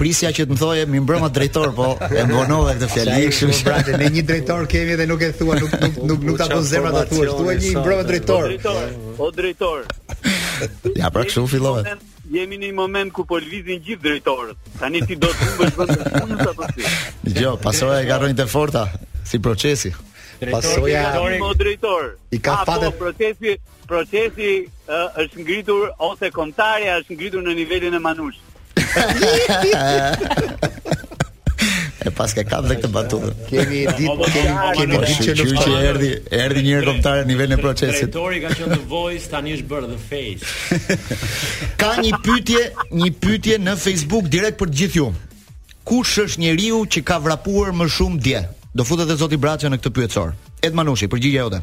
Prisja që të më thoje mirëmbrëma drejtor, po e mbarove këtë fjali. Kështu që brate, ne një drejtor kemi dhe nuk e thua, nuk nuk nuk nuk ta bën zemra ta thua, thua mirëmbrëma drejtor. O drejtor. Ja pra kështu fillohet. Jemi në një moment ku po lëvizin gjithë drejtorët. Tani ti do të humbësh vendin e punës apo si? Jo, pasoja e garrojnë të forta si procesi. Pasoja i ka fatet procesi Procesi uh, është ngritur ose kombëtarja është ngritur në nivelin e Manushit. E paske kap këtë batutën. Kemi ditë, kemi kemi ditë që luftë që erdhi, erdhi një kombëtar në nivelin e procesit. Drejtori ka qenë The Voice, tani është bërë The Face. ka një pyetje, një pyetje në Facebook direkt për të gjithë ju. Kush është njeriu që ka vrapuar më shumë dje? Do futet edhe zoti Braçe në këtë pyetësor. Edi Manushi, përgjigja jote.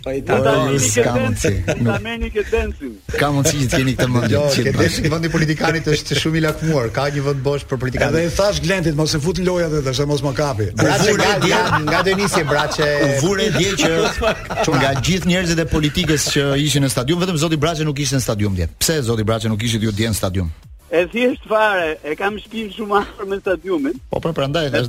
Po i ta doni ti ka mundësi. Ta merrni ke Denisi. Ka mundësi që të keni këtë mendje. Jo, ke Denisi vendi i politikanit është shumë i lakmuar. Ka një vend bosh për politikanë. Edhe i thashë Glendit mos e fut në lojë atë tash, mos ma kapi. Braçe nga dia, nga Denisi e Braçe. U vu re dje që çon nga gjithë njerëzit e politikës që ishin në stadium, vetëm zoti Braçe nuk ishte në stadium dje. Pse zoti Braçe nuk ishit ju dje në stadium? E thjeshtë fare, e kam shpinë shumë afër me stadiumin. Po pra prandaj tash.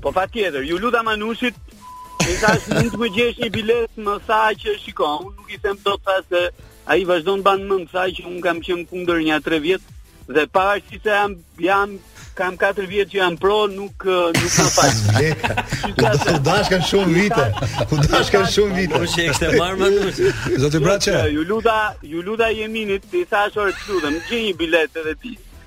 Po patjetër, iu luta Manushit, i thashë mund të më gjesh një biletë me sa që shikon, unë nuk i them dot tha se ai vazhdon mban mend sa që unë kam qenë kundër nja 3 vjet dhe pavarësisht se jam jam kam 4 vjet që jam pro nuk nuk më fal. U dashkan shumë vite. U dashkan shumë vite. Po shek të mar Manush. Zoti Braçe. Iu luta, iu luta Jeminit, i thashë ore të lutem, gjej një biletë edhe ti.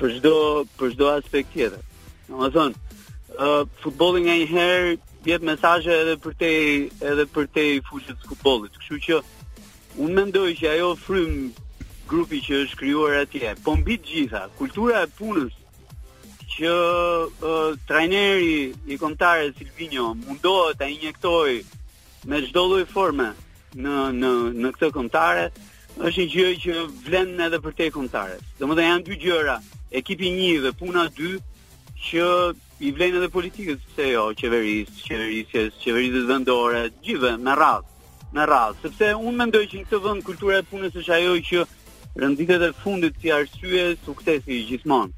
Për çdo për çdo aspekt tjetër. Domethënë, ë uh, futbolli nganjëherë jep mesazhe edhe përtej edhe përtej fushës së futbollit. Kështu që unë mendoj që ajo frymë grupi që është krijuar atje, po mbi të gjitha, kultura e punës që uh, trajneri i kombëtares Silvinjo mundohet ta injektojë me çdo lloj forme në në në këtë kombëtare është një gjë që vlen edhe përtej kombëtares. Domethënë janë dy gjëra, ekipi 1 dhe puna 2 që i vlejnë edhe politikës pse jo, qeverisë, qeverisjes, qeverisë vendore, gjithëve me radhë, me radhë, sepse unë mendoj që në këtë vend kultura e punës është ajo që renditet e fundit si arsye suksesi gjithmonë.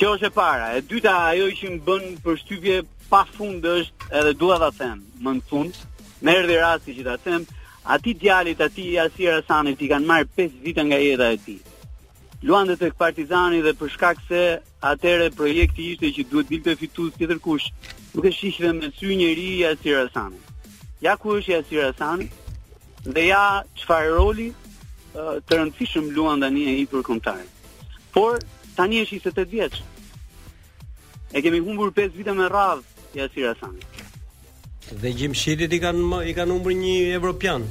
Kjo është e para. E dyta, ajo që më bën përshtypje pa fund është edhe dua ta them, më në fund, më erdhi rasti që ta them, atij djalit, atij Jasir Asanit i kanë marrë 5 vite nga jeta e tij. Luante tek Partizani dhe për shkak se atëherë projekti ishte që duhet dilte fitues tjetërkush, nuk e shihte me sy njeri Jasir Asanin. Ja ku është Jasir Asani, Dhe ja çfarë roli të rëndësishëm luan tani ai për kombëtaren. Por tani është 28 vjeç. E kemi humbur 5 vite me radhë Jasir Asanin. Dhe Gjimshitit i kanë i kanë humbur një evropian.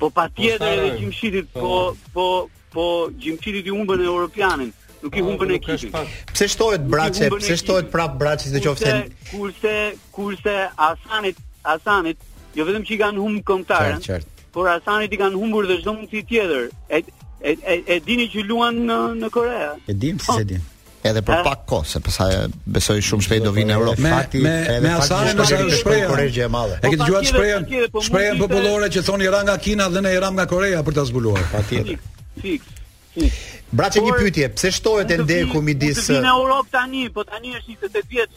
Po patjetër edhe Gjimshitit, po po, po Po Gjimshitit i humbën Europianin, nuk i humbën ekipin. Pse shtohet Braçe, pse shtohet prap Braçe në qoftë se kurse kurse Asanit, Asanit, jo vetëm që i kanë humbë kombëtaren. Por Asanit i kanë humbur dhe çdo mundësi tjetër. E e e, e dini që luan në në Kore. E dimë, po, e dimë. edhe për pak kohë, sepse besoj shumë shpejt do vijë në Europë. Në fakt, me, edhe me asaj më shkon shprehja Korea e madhe. E ke dëgjuar shprehjen? Po shprehjen popullore që thonë ra nga Kina dhe ne ramë nga Korea për ta zbuluar. Patjetër. Fiks. Braçe një pyetje, pse shtohet hendeku midis Në Europë tani, po tani është 28 vjeç,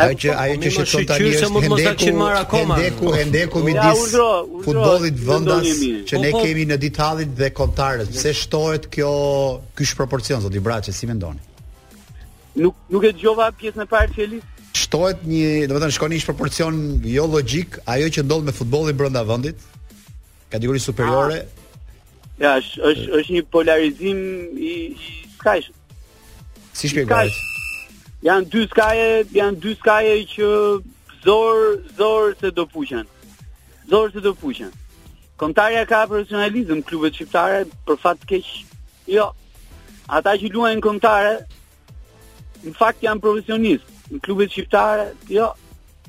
Ajo që ajo që shqetëson tani është mund mos ta kishin marrë akoma. Hendeku, hendeku midis futbollit vendas që po, ne po. kemi në ditallit dhe kombëtares. Pse shtohet kjo ky shproporcion zoti Braçe, si mendoni? Nuk nuk e dëgjova pjesën e parë që Shtohet një, domethënë shkon një shproporcion jo logjik ajo që ndodh me futbollin brenda vendit. Kategori superiore. Ah. Ja, është është është një polarizim i i skajshëm. Si shpjegohet? Janë dy skaje, janë dy skaje që zor zor se do puqen. Zor se do puqen. Kombëtarja ka profesionalizëm klubet shqiptare për fat të keq. Jo. Ata që luajnë kombëtare në fakt janë profesionistë. Në klubet shqiptare, jo.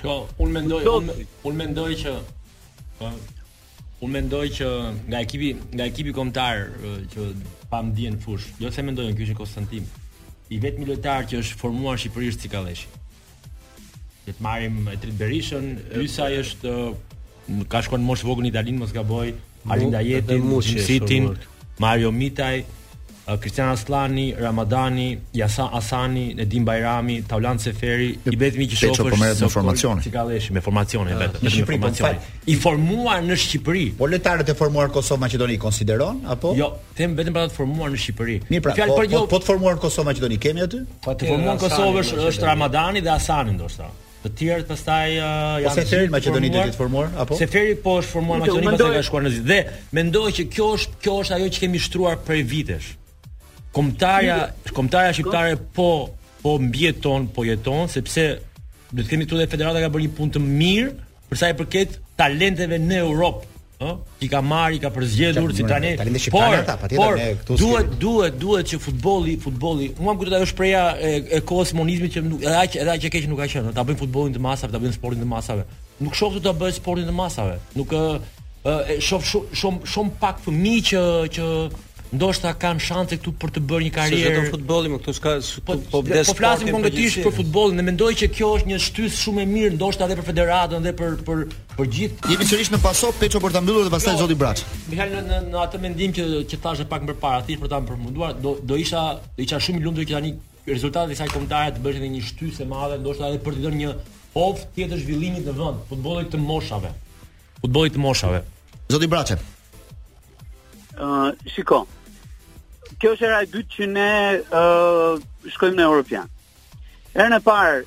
Po, unë mendoj, unë, unë mendoj që Unë mendoj që nga ekipi, nga ekipi kombëtar që pamë dje në fushë, jo se mendoj unë ky është një konstatim. I vetmi lojtar që është formuar në Shqipëri është Cikalleshi. Le të marrim Etrit Berishën, Hysaj është ka shkuar në moshë të vogël në Itali, në mos gaboj, Arlind Ajetin, Gjimshitin, Mario Mitaj, Kristjan Asllani, Ramadani, Jasir Asani, Nedim Bajrami, Taulant Seferi, i vetmi që shoh është me formacione. Cikalleshi me formacione ah, vetëm. Në Shqipëri po fal. I formuar në Shqipëri. Po lojtarët e formuar Kosovë Maqedoni i konsideron apo? Jo, them vetëm për të formuar në Shqipëri. Mirë, pra, po, po, jo- po të formuar Kosovë Maqedoni kemi aty? Po të formuar Kosovë është Ramadani dhe Asani ndoshta. Të tjerët pastaj uh, janë ose Seferi Maqedoni është formuar apo? Seferi po është formuar në Maqedoni pastaj ka shkuar në Zvicer. Dhe mendoj që kjo është kjo është ajo që kemi shtruar prej vitesh. Kombëtarja, kombëtarja shqiptare po po mbijeton, po jeton sepse duhet të themi këtu dhe federata ka bërë një punë të mirë për sa i përket talenteve në Europë. ë i ka marrë, i ka përzgjedhur si tani. Tani me shqiptarët ata, patjetër por, ne këtu duhet si... duhet duhet që futbolli, futbolli, mua më kujtohet ajo shprehja e, e kohës monizmit që nuk edhe aq edhe aq e keq nuk ka qenë, ta bëjmë futbollin të masave, ta bëjmë sportin të masave. Nuk shoh se do ta bëjë sportin të masave. Nuk ë shoh shumë shumë shumë pak fëmijë që që Ndoshta kanë shanse këtu për të bërë një karrierë. Vetëm futbolli, më këtu s'ka po, po vdes. Po flasim konkretisht për futbollin dhe mendoj që kjo është një shtysë shumë e mirë, ndoshta edhe për federatën dhe për për për gjithë. Jemi sërish në paso Peço për ta mbyllur dhe pastaj jo, zoti Braçe. Mihal në, në, në atë mendim që që thashë pak më parë, thjesht për ta përfunduar, do do isha do isha shumë i lumtur që tani rezultati i kësaj kombëtare të bëhej një shtysë e madhe, ndoshta edhe për të dhënë një hov tjetër zhvillimit në vend, futbollit të moshave. futbollit të moshave. Zoti Braçe. Ë, uh, shiko. Kjo është hera e dytë që ne ë uh, shkojmë në Europian. Herën e parë,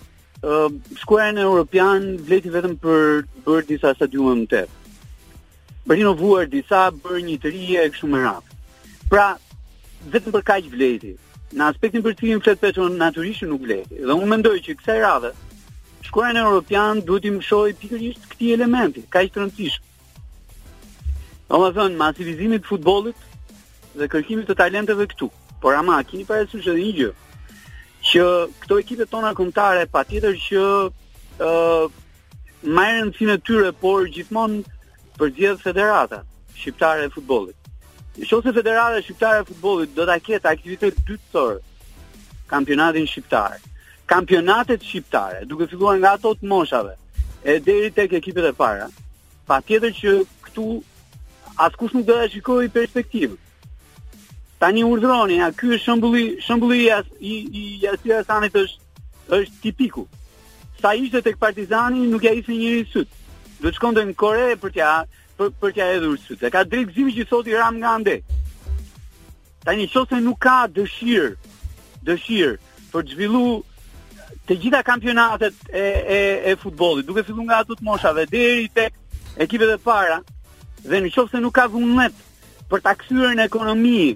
ë uh, e shkuara në Europian vlejti vetëm për bërë disa stadiume më tepër. Për rinovuar disa, bërë një të ri e kështu me radhë. Pra, vetëm për kaq vlejti. Në aspektin për të cilin flet Petro natyrisht nuk vlejti. Dhe unë mendoj që kësaj radhe Shkuar në Europian duhet t'i mëshojë pikërisht këtij elementi, kaq të rëndësishëm. Domethënë, masivizimit të futbollit dhe kërkimit të talenteve këtu. Por ama keni parasysh edhe një gjë, që këto ekipet tona kombëtare patjetër që ë uh, më rëndësinë e tyre, por gjithmonë përzgjedh Federata Shqiptare e Futbollit. Qoftë se Federata Shqiptare e Futbollit do ta ketë aktivitet dytësor kampionatin shqiptar, kampionatet shqiptare, duke filluar nga ato të moshave e deri tek ekipet e para, patjetër që këtu askush nuk do ta shikojë perspektivën. Tani urdhroni, ja, ky është shembulli, shembulli i i i Jasir Asanit është Është tipiku. Sa ishte tek Partizani, nuk ia hidhte njeri sytë. Duhet të shkonte në Kore për t'ia për, për t'ia hedhur sytë. E ka drejtë Gëzimi që thotë i ramë nga andej. Tani në qoftë se nuk ka dëshirë, dëshirë për të zhvilluar të gjitha kampionatet e e e futbollit, duke filluar nga ato të moshave deri tek ekipet e para, dhe në qoftë se nuk ka vullnet për ta kthyer në ekonomi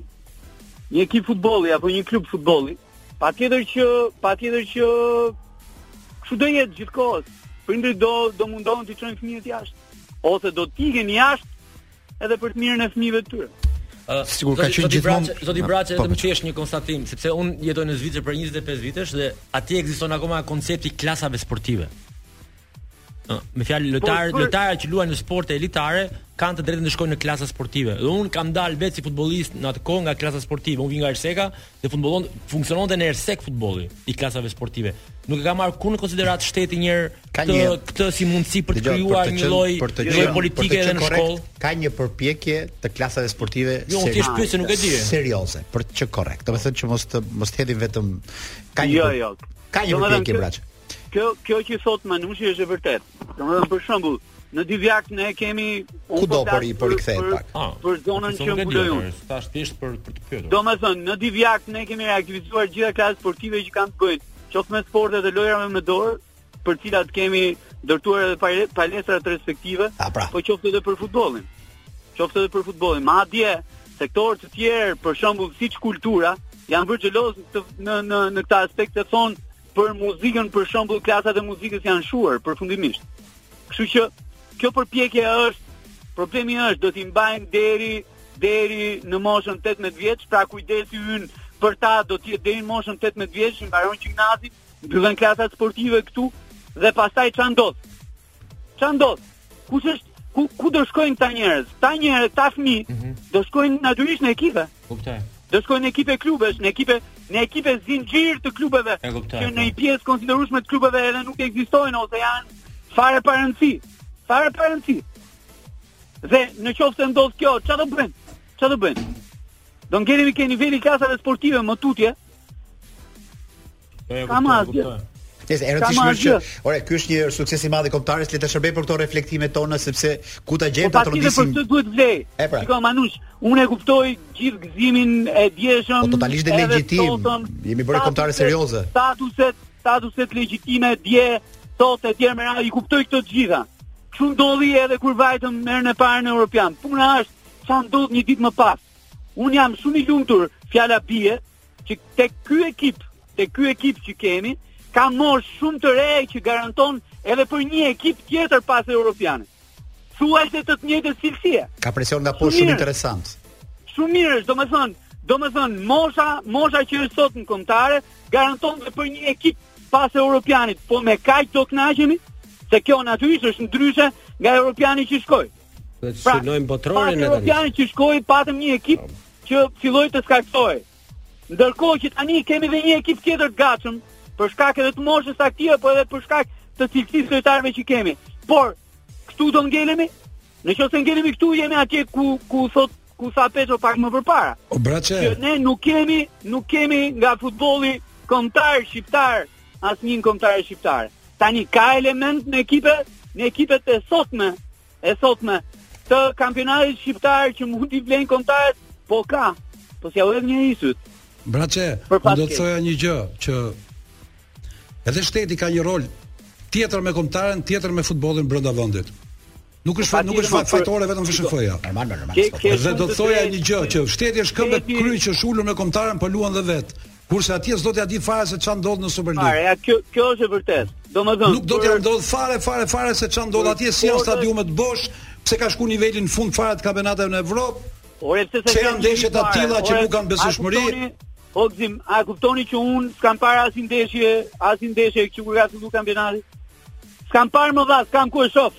një ekip futbolli apo një klub futbolli, patjetër që patjetër që kështu do jetë gjithë kohës. Prindërit do do mundohen të çojnë fëmijët jashtë ose do të ikën jashtë edhe për të mirën e fëmijëve të tyre. Uh, Sigur ka qenë gjithmonë zoti Braçe vetëm një konstatim, sepse un jetoj në Zvicër prej 25 vitesh dhe atje ekziston akoma koncepti i klasave sportive. Me fjalë lojtarë, po, lojtarë që luajnë në sporte elitare kanë të drejtën të shkojnë në klasa sportive. Dhe un kam dalë vetë si futbollist në atë kohë nga klasa sportive. Un vi nga Erseka dhe futbollon funksiononte në Ersek futbolli i klasave sportive. Nuk e ka marr kurrë në konsiderat shteti ynë këtë këtë si mundësi për të krijuar një lloj një politike edhe në shkollë. Ka një përpjekje të klasave sportive jo, se thjesht pyes nuk e di. Serioze, për të qenë korrekt. Domethënë që mos të mos të hedhim vetëm ka një jo, jo. Ka një përpjekje Braçe. Kjo kjo që thot Manushi është e vërtet. Domethënë për shembull, në Divjak ne kemi kudo po për t'u kthyer pak. Ah, për zonën që mbuloj unë. Thashë thjesht për për të pyetur. Domethënë në Divjak ne kemi reaktivizuar gjitha klasat sportive që kanë të bëjnë, qoftë me sportet e lojërave me dorë, për të cilat kemi ndërtuar edhe palestrat respektive, pra. po qoftë edhe për futbollin. Qoftë edhe për futbollin. Madje sektorë të tjerë, për shembull siç është kultura, janë bërë xheloz në në në këtë aspekt të thonë për muzikën për shembull klasat e muzikës janë shuar përfundimisht. Kështu që kjo përpjekje është problemi është do t'i mbajmë deri deri në moshën 18 vjeç, pra kujdesi ynë për ta do të jetë deri në moshën 18 vjeç, mbarojnë gjimnazin, mbyllen klasat sportive këtu dhe pastaj ça ndodh. Ça ndodh? Kush është ku ku do shkojnë këta njerëz? Këta njerëz, këta fëmijë mm -hmm. do shkojnë natyrisht në ekipe. Kuptoj. Do shkojnë në ekipe klubesh, në ekipe në ekipe zinxhir të klubeve që në po. një pjesë të konsiderueshme të klubeve edhe nuk ekzistojnë ose janë fare pa rëndësi. Fare pa rëndësi. Dhe në qoftë se ndodh kjo, ça do bëjnë? Ça do bëjnë? Do ngelemi ke niveli i klasave sportive më tutje. Po e kuptoj, e kuptoj. Pra e rëndësishme është që, ore, ky është një sukses i madh i kombëtares, le të shërbej për këto reflektime tona sepse ku ta gjejmë po, ta trondisim. Po duhet vlej. Pra. Shiko Manush, unë e kuptoj gjithë gëzimin e djeshëm. Po totalisht e legjitim. Jemi bërë kombëtare serioze. Statuset, statuset legjitime dje, sot e tjerë me radhë, i kuptoj këto të gjitha. Kështu ndodhi edhe kur vajtëm në herën e parë në Europian. Puna është ça ndodh një ditë më pas. Unë jam shumë i lumtur, fjala bie, që tek ky ekip, tek ky ekip që kemi, ka mosh shumë të re që garanton edhe për një ekip tjetër pas europianit. Thuajse të të njëjtës cilësie. Ka presion nga poshtë shumë interesant. Shumë mirë është, domethënë, domethënë mosha, mosha që është sot në kombëtare garanton edhe për një ekip pas europianit, po me kaq do kënaqemi se kjo natyrisht është ndryshe nga europiani që shkoi. Dhe pra, synojmë botërorin tani. Pra, që shkoi, patëm një ekip po. që filloi të skadojë. Ndërkohë që tani kemi dhe një ekip tjetër të gatshëm, për shkak edhe të moshës aktive, po edhe për shkak të cilësisë së lojtarëve që kemi. Por, këtu do ngelemi, në qoftë se ngelemi këtu, jemi atje ku, ku thoshte usta Petro pak më përpara. O, Braçe. Që ne nuk kemi, nuk kemi nga futbolli kombëtar, shqiptar, Asnjë kombëtar shqiptar. Tani ka elementë në ekipe, në ekipet e sotme, e sotme të kampionatit shqiptar që mund t'i vlejnë kombëtares, po ka. Po s'ia hedh njeri sytë. Braçe, do të thoja një gjë që edhe shteti ka një rol tjetër me kombëtaren, tjetër me futbollin brenda vendit. Nuk është nuk është fat fajtore vetëm FSHF-ja. Normal, normal. Dhe do të thoja një gjë që shteti është këmbëkryq, është ulur me kombëtaren po luan dhe vetë. Kurse atje s'do t'ia dijë fare se ça ndodh në Superligë. Fare, ja kjo kjo është e vërtetë. Domethënë, nuk do t'ia dijë fare fare fare se ça ndodh atje si janë stadiumet bosh, pse ka shku niveli në fund fare të kampionateve në Evropë. Ore, pse se janë ndeshje të tilla që nuk kanë besueshmëri? O Gëzim, a kuptoni që unë s'kam parë asnjë ndeshje, asnjë ndeshje që kur ka filluar kampionati? S'kam parë më, as kam ku e shof.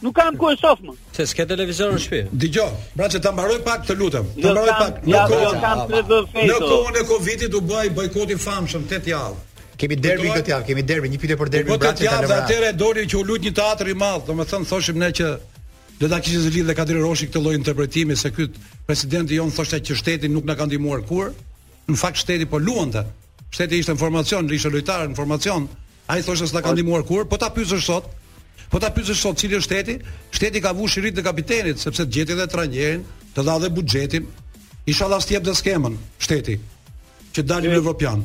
Nuk kam ku e shof më. Se s'ke televizor në shtëpi. Dëgjo, pra që ta mbaroj pak, të lutem. Ta jo, mbaroj pak. Në kohën, në kohën e Covidit u bë bojkoti i famshëm 8 javë. Kemi derbi këtë javë, kemi derbi, një pyetje për po, derbin Braçe tani. Po atëherë doli që u luajt një teatër i madh, domethënë thoshim ne që do ta kishte zili dhe Kadri Roshi këtë lloj interpretimi se ky presidenti jonë thoshte që shteti nuk na ka ndihmuar kurrë. Në fakt shteti po luante. Shteti ishte në formacion, ishte lojtar në formacion, Ai thoshte se s'na ka ndihmuar kurrë, po ta pyesësh sot, po ta pyesësh sot cili është shteti, shteti ka vu shiritin e kapitenit, sepse të gjeti dhe trajnerin, të dha dhe buxhetin. Inshallah s'të jep dhe skemën shteti që të dalim në Evropian.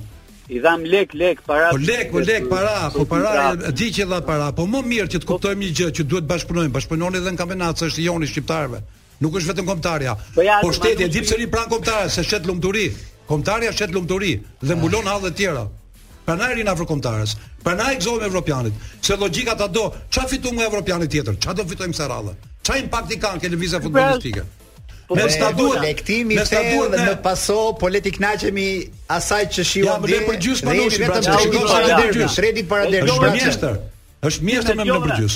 I dhamë lek lek para. Po lek, po lek para, po para, e di që dha para, po më mirë që të kuptojmë një gjë që duhet të bashkëpunojmë, bashkëpunoni edhe në kampionat, se është i joni shqiptarëve. Nuk është vetëm kombëtarja. Po, ja, po shteti e di pse rri pranë kombëtares, se shet lumturi. Kombëtarja shet lumturi dhe mbulon hallet e tjera. Prandaj rri afër kombëtares. Prandaj i gëzohemi evropianit, se logjika ta do, ça fitum nga evropiani tjetër? Ça do fitojmë kësaj radhe? Ça impakti ka në këtë lëvizje pra, futbollistike? Po ne s'na duhet reflektimi i thellë dhe në paso po le të kënaqemi asaj që shijon dhe për gjysmë Manushi vetëm të shkojmë para derës. Redi para derës. Është mjeshtër. Është mjeshtër më le përgjys.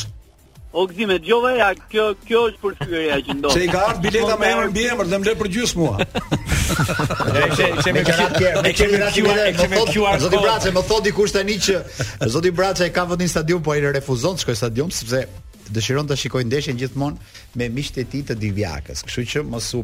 O Gëzim e dëgjova ja, kjo kjo është fyerja që ndodh. Se i ka ardh bileta me emër mbiemër dhe më le për gjys mua. Ne kemi me kemi tjerë, ne kemi ratë me ne kemi QR. Zoti Braçe më thotë dikush tani që Zoti Braçe e ka vendin në stadium po ai refuzon të shkojë në stadium sepse dëshiron ta shikojë ndeshjen gjithmonë me miqtë e tij të Divjakës. Kështu që mos u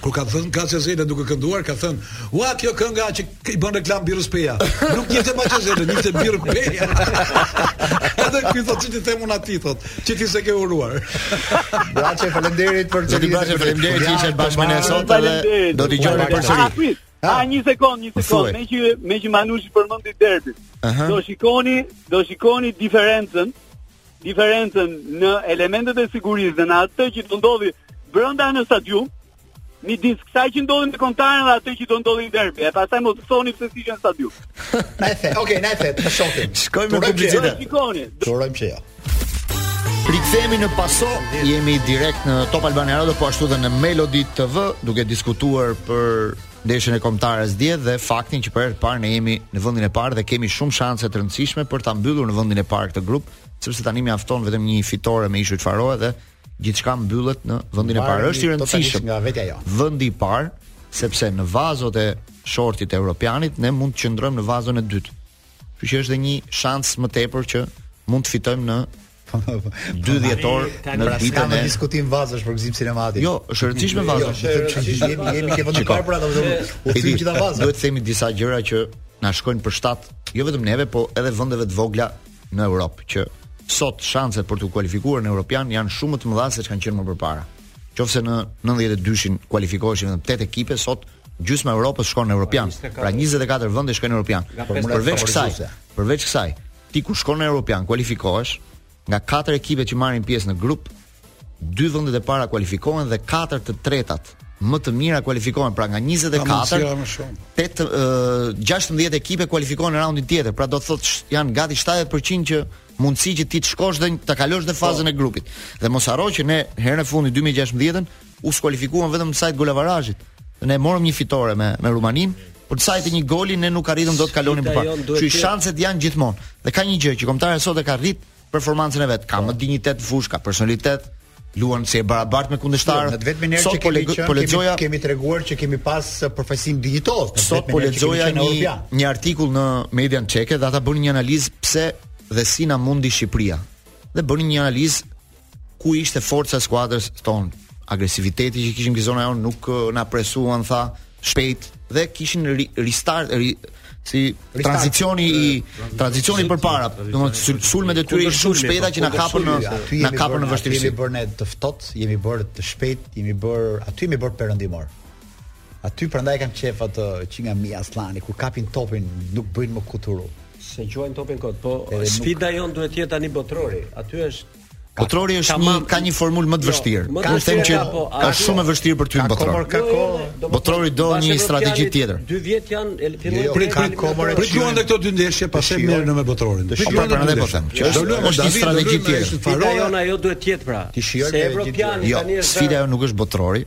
Kur ka thënë Vaçe Zela duke kënduar, ka thënë, "Ua, kjo kënga që i bën reklamë birrës Peja." Nuk njihte më Vaçe Zelën, njihte birrën Peja. Edhe ky thotë ç'i them unë atij thotë, që ti s'e ke uruar. Braçe, faleminderit për çfarë. Braçe, faleminderit që ishe bashkë me ne sot dhe do të dëgjojmë përsëri. Ah, një sekond, një sekond, me që me që Manushi përmendi derbin. Do shikoni, do shikoni diferencën diferencën në elementët e sigurisë dhe në atë që do ndodhi brenda në stadium, midis kësaj që ndodhi me kombëtaren dhe atë që do ndodhi në derbi, e pastaj mos të thoni pse s'vijnë në stadium. Na e the, okej, na e the, të shohim. Shkojmë me publicitet. Shikoni. Urojmë që jo. Rikthehemi në paso, jemi direkt në Top Albania Radio, po ashtu dhe në Melody TV, duke diskutuar për ndeshjen e kombëtares dje dhe faktin që për herë të parë ne jemi në vendin e parë dhe kemi shumë shanse të rëndësishme për ta mbyllur në vendin e parë këtë grup, sepse tani mjafton vetëm një fitore me Ishujt Faroe dhe gjithçka mbyllet në vendin e parë. Është i rëndësishëm nga vetja jo. Vendi i parë, sepse në vazot e shortit të Europianit ne mund të qëndrojmë në vazon e dytë. Kështu që është dhe një shans më tepër që mund të fitojmë në dy dhjetor në pra, ditën e diskutim vazhdash për gzim sinematik. Jo, është e rëndësishme jo, vazhdash. Jo, është e jemi jemi ke vënë parë për ato vetëm. U thim gjithë vazhdash. Duhet të themi disa gjëra që na shkojnë për shtat, jo vetëm neve, po edhe vendeve të vogla në Europë që sot shanset për t'u kualifikuar në Europian janë shumë më të mëdha se ç'kanë qenë më përpara. Qoftë se në 92-shin kualifikoheshin vetëm 8 ekipe, sot gjysma e Europës shkon në Europian. Pra 24 vende shkojnë në Europian. Përveç kësaj, përveç kësaj, Ti kur shkon në Europian, kualifikohesh, nga katër ekipet që marrin pjesë në grup, dy vendet e para kualifikohen dhe katër të tretat më të mira kualifikohen, pra nga 24, 8 16 ekipe kualifikohen në raundin tjetër, pra do të thotë janë gati 70% që mundësi që ti të shkosh dhe ta kalosh edhe, po, fazën e grupit. Dhe mos harro që ne herën e fundit 2016-ën u skualifikuam vetëm në saje të golavarazhit. Ne morëm një fitore me me Rumaninë, por në saje të një goli ne nuk arritëm dot të kalonim përpara. Kështu shanset janë gjithmonë. Dhe ka një gjë që kombëtarja sot e ka rrit performancën e vet. Ka më dinjitet në fushë, ka personalitet, luan si e barabartë me kundërshtarët. Në vetëm një që kemi qenë, po lexoja, kemi treguar që kemi pas uh, përfaqësim dinjitoz. Sot po lexoja një një artikull në median çeke dhe ata bënë një analizë pse dhe si na mundi Shqipëria. Dhe bënin një analizë Ku ishte forca e skuadrës tonë? Agresiviteti që kishim në zonë, jo, nuk, na presuan, tha shpejt dhe kishin restart ri, si tranzicioni i tranzicioni përpara, domethënë sulmet e tyre ishin shumë të shpejta që na kapën në na kapën në vështirësi. Jemi bërë ne të ftohtë, jemi bërë të shpejtë, jemi bërë aty jemi bërë perëndimorë. Aty prandaj kam qejf atë që nga Mihaj, Asllani kur kapin topin nuk bëjnë më kuturu. Se gjuajnë topin kot, po sfida nuk... jonë duhet të jetë tani botërori. Aty është Botërori është një ka një formulë më të jo, vështirë. Jo, Unë them që po, ka shumë më vështirë për ty në botëror. Ka jo, jo, jo, botërori do një strategji tjetër. Dy vjet janë filloi jo, ka komore. Për ju janë këto dy ndeshje pastaj merremi me botërorin. Për juan prandaj po them. Që është është një strategji tjetër. Fara jonë ajo duhet të jetë pra. Se evropiani tani është. Sfida jonë nuk është botërori.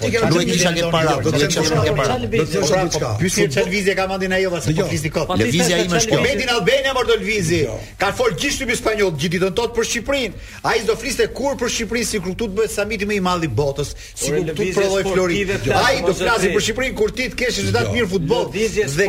Ti ke rëndë kisha që para, do të kisha shumë që para. Do të thosha diçka. Pyesje çfarë lëvizje ka mendin ajo se po flisni kot. Lëvizja ime është kjo. Made in Albania mor do lëvizi. Ka fol gjithë shtypi spanjoll, gjithë ditën sot për Shqipërinë. Ai s'do fliste kurrë për Shqipërinë sikur këtu të bëhet samiti më i madh i botës, sikur këtu të prodhoj flori. Ai do flasi për Shqipërinë kur ti të kesh rezultat mirë futboll. Dhe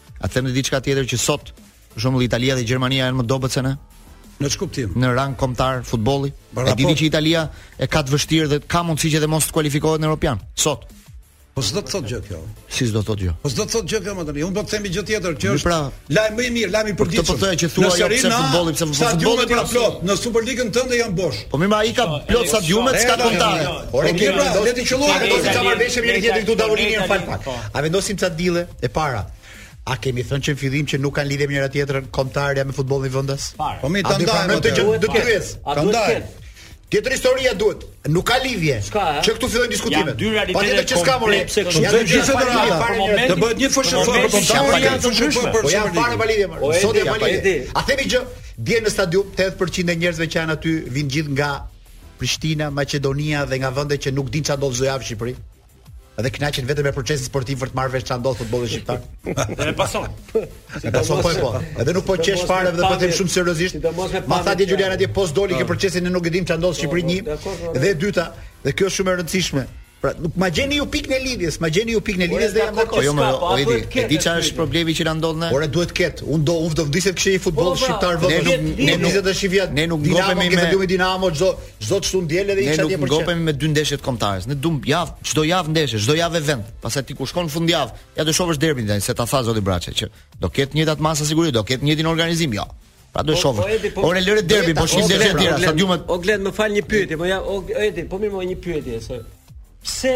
A të them të diçka tjetër që sot, për shembull Italia dhe Gjermania janë më dobët se ne? Në ç'kuptim? Në rang kombëtar futbolli. E dini që Italia e ka të vështirë dhe ka mundësi që të mos të kualifikohet në Europian sot. Po s'do të thotë gjë kjo. Si s'do të thotë gjë? Po s'do të thotë gjë kjo më tani. Unë po të them gjë tjetër që është pra, lajm më i mirë, lajm i po përditshëm. Po të thotë që thua jo pse futbolli, pse futbolli pra plot. Në Superligën tënde janë bosh. Po mirë, ai ka plot stadiumet, s'ka kombëtare. Ore, ke pra, le të qellojë, do të çamë veshë mirë tjetër këtu në tavolinë më fal pak. A vendosim ca dile? E para, a kemi thënë që në fillim që nuk kanë lidhje me njëra tjetrën kombëtarja me futbollin vendas? Po mi ta ndajmë atë që në krye. Ta ndajmë. Tjetër historia duhet. Nuk ka lidhje. Që këtu fillojnë diskutimet. Po ti që s'ka more. Pse kështu? Janë dy federata për momentin. Do bëhet një fushë për kombëtarja të ndryshme. Po janë fare pa lidhje. Sot janë pa lidhje. A themi që vjen në stadium 80% e njerëzve që janë aty vijnë gjithë nga Prishtina, Maqedonia dhe nga vende që nuk dinë çfarë po ndodh në Shqipëri. Edhe kënaqen vetëm me procesin sportiv për të marrë vesh çfarë ndodh në futbollin shqiptar. E pason. E pason po po. Edhe nuk po qesh fare dhe po e them shumë seriozisht. Ma tha dje Julian atje pos doli që procesin e nuk e dim çfarë ndodh në Shqipëri 1 po, po. dhe e dyta dhe kjo është shumë e rëndësishme. Pra, nuk ma gjeni ju pikën e lidhjes, ma gjeni ju pikën e lidhjes dhe jam dakord. Po jo, më, po, Edi, e di çfarë është problemi që na ndodh ne? Ore duhet të ketë. Unë do unë do vdisja të kishte një futboll shqiptar vëllai. Ne nuk ne nuk ne nuk ngopemi me Dinamo çdo Çdo të shtunë edhe Ne nuk ngopemi me dy ndeshje të kombëtares. Ne duam javë, çdo javë ndeshje, çdo javë event. Pastaj ti kur shkon në fundjavë, ja do shohësh derbin tani se ta tha zoti Braçe që do ketë njëjtat masa sigurie, do ketë njëjtin organizim, jo. Pra do po, shohësh. Po, po, Ore lëre derbin, po shih ndeshjen tjetër, stadiumet. O Gled, më fal një pyetje, po ja, o Edi, po mirë, një pyetje se pse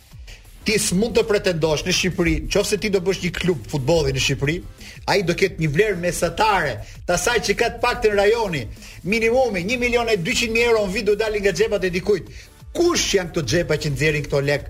Ti s'mund të pretendosh në Shqipëri, qoftë se ti do bësh një klub futbolli në Shqipëri, ai do ketë një vlerë mesatare të asaj që ka të paktën rajoni. Minimumi 1 milion e 200 mijë euro në vit do dalin nga xhepat e dikujt. Kush janë këto xhepa që nxjerrin këto lek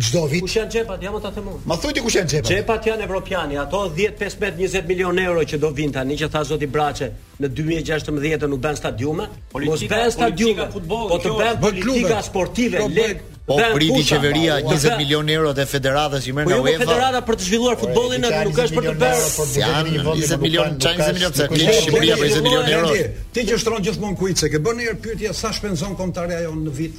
çdo vit? Kush janë xhepat? Ja ma ta them unë. Ma thuaj ti kush janë xhepat? Xhepat janë evropiani, ato 10, 15, 20 milion euro që do vinë tani që tha zoti Braçe, Në dy mijë e gjashtëmbëdhjetë nuk bën stadiume, mos bën stadiume, po të bën politika sportive, le. Po priti qeveria 20 milionë euro të federatës që merr po nga jo, UEFA. Po federata për të zhvilluar po, futbollin nuk është për të bërë janë 20 milionë, 20 milionë s'i ke Shqipëria 20 milionë euro. Ti që shtron gjithmonë kuice, ke bërë një pyetje sa shpenzon kombëtarja jonë në vit?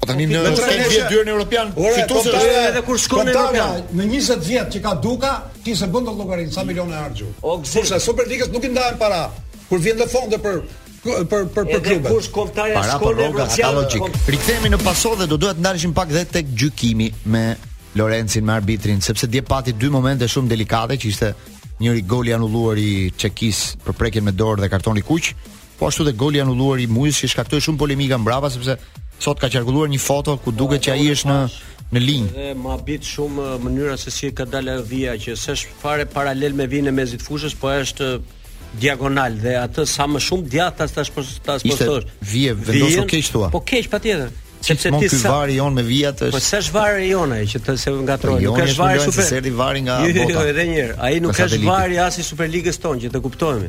Po tani në 20 vjet dy herë në Europian, fitues është edhe edhe kur shkon në Europian. Në 20 vjet që ka Duka, ti s'e bën dot llogarinë sa miliona ka harxhu. Kurse Superligës nuk i ndahen para. Kur vjen në fonde për për për për klubet. Kush kombëtarja shkon në Europian? Rikthehemi në paso dhe do duhet të ndaleshim pak dhe tek gjykimi me Lorencin me arbitrin, sepse dje pati dy momente shumë delikate që ishte njëri gol i anulluar i Çekis për prekjen me dorë dhe kartoni i kuq, Po ashtu dhe goli i anulluar i Mujës që shkaktoi shumë polemika mbrapa sepse sot ka qarkulluar një foto ku duket që ai është në në linjë. Dhe më habit shumë uh, mënyra se si ka dalë ajo vija që s'është fare paralel me vijën e mesit fushës, po është uh, diagonal dhe atë sa më shumë djathtas tash po ta spostosh. Ishte vija e vendosur keq thua. Po keq patjetër. Sepse ti sa VAR-i jonë me vijat është. Po s'është VAR-i jonë ai që të se ngatërroi. Po, nuk është VAR-i super. S'erdhi VAR-i nga jo, jo, bota. Jo, edhe një herë. Ai nuk është VAR-i as i Superligës tonë që të kuptohemi.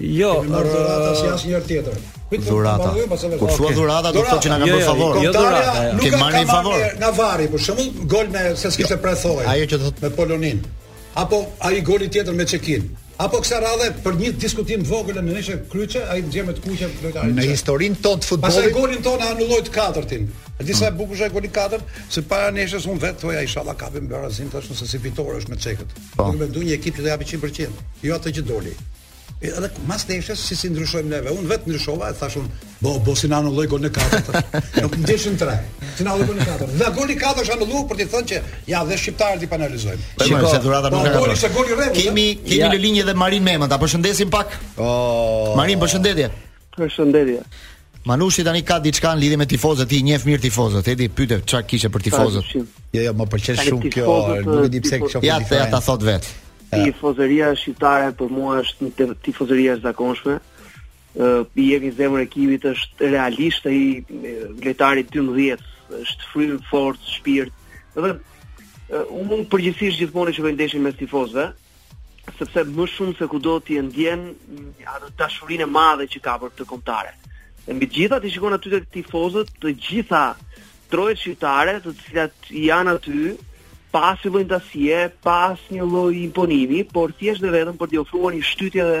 Jo, kemi marrë dhurata si asnjëherë tjetër. Dhurata. Kur thua dhurata, do të thotë që na ka jo, bërë jo, favor. Jo, dhurata. Jo. Nuk ka marrë favor. Nga VAR-i, për shembull, gol me se s'kishte pres thoi. Ajo që thotë me Polonin. Apo ai goli tjetër me Çekin. Apo kësaj radhe për një diskutim të vogël në nesër kryqe, ai të jepte të kuqe lojtarin. Në historinë tonë të futbollit. Pastaj golin tonë anulloi të katërtin. A di sa e bukur është goli i katërt, se para ndeshjes unë vetë thoja inshallah kapim barazim tash nëse si fitoresh me çekët. Po. Unë mendoj një ekip që do japi 100%, jo atë që doli. Edhe mas ndeshjes si si ndryshojmë neve. Unë vetë ndryshova, e thash unë, bo bo si na anulloi golin e katërt. Nuk ndeshën tre. Si na anulloi golin e katërt. Dhe goli i katërt është anulluar për të thënë që ja dhe shqiptarët i penalizojmë. Po më se dhurata po, nuk e ka. Goli se goli i rregullt. Kemi kemi në linjë edhe Marin Memën, ta përshëndesim pak. Oh. Marin, përshëndetje. Përshëndetje. Manushi tani ka diçka në lidhje me tifozët, ti i njeh mirë tifozët, Edi pyete çfarë kishe për tifozët. Jo, jo, më pëlqen shumë kjo, nuk e di pse kjo. Ja, ja ta thotë vetë. Tifozëria shqiptare për mua është një tifozëri e jashtëzakonshme. Ë, i jep zemër ekipit, është realisht ai lojtari i 12, është frymë, forcë, shpirt. Do të thotë, unë përgjithsisht gjithmonë që vij në ndeshje mes tifozëve, sepse më shumë se kudo ti e ndjen atë dashurinë e madhe që ka për këtë kombëtare. Dhe mbi të gjitha ti shikon aty tek tifozët të gjitha trojet shqiptare, të cilat janë aty pa asnjë lloj ndasie, pa asnjë lloj imponimi, por thjesht dhe vetëm për t'i ofruar një shtytje dhe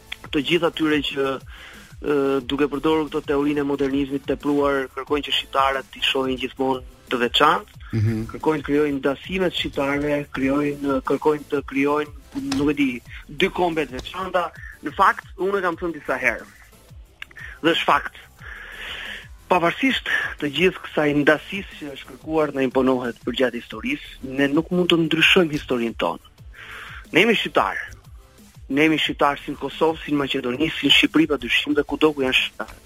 të gjithë atyre që duke përdorur këtë teorinë e modernizmit të tepruar, kërkojnë që shqiptarët t'i shohin gjithmonë të veçantë, mm -hmm. kërkojnë të krijojnë ndasime të shqiptarëve, krijojnë kërkojnë të krijojnë, nuk e di, dy kombe të veçanta. Në fakt, unë e kam thënë disa herë. Dhe është fakt. Pavarësisht të gjithë kësaj ndasisë që është kërkuar të na imponohet përgjatë historisë, ne nuk mund të ndryshojmë historinë tonë. Ne jemi shqiptarë. Ne jemi shqiptarë si në Kosovë, si në Maqedoni, si në Shqipëri pa dyshim dhe kudo ku janë shqiptarë.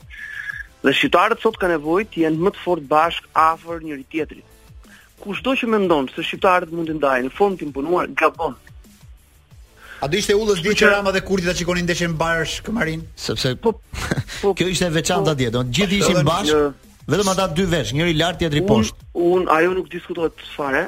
Dhe shqiptarët sot kanë nevojë të jenë më të fortë bashkë afër njëri tjetrit. Kushdo që mendon se shqiptarët mund të ndahen në formë të imponuar gabon. A do ishte udhës dje që Rama dhe Kurti ta shikonin ndeshjen bashkë Marin? Sepse po, po kjo ishte e veçantë atje, të gjithë ishin bashkë. Vetëm ata dy veç, njëri lart tjetri poshtë. Unë ajo nuk diskutohet fare.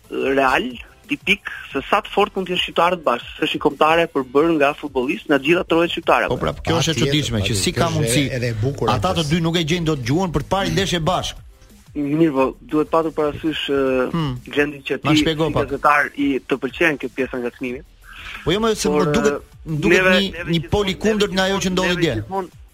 real, tipik se sa të fortë mund të jenë shqiptarët bashkë, se është një kombëtare e përbërë nga futbollistë nga të gjitha trojet shqiptare. Po pra, kjo është e çuditshme që si ka mundësi. Ata të dy nuk e gjejnë dot gjuhën për të parë ndeshje bashkë. Mirë, po duhet patur parasysh hmm. gjendin që ti si gazetar të pëlqen kjo pjesa e ngacmimit. Po jo më se më duket duket një një pol i kundërt nga ajo që ndodhi dje.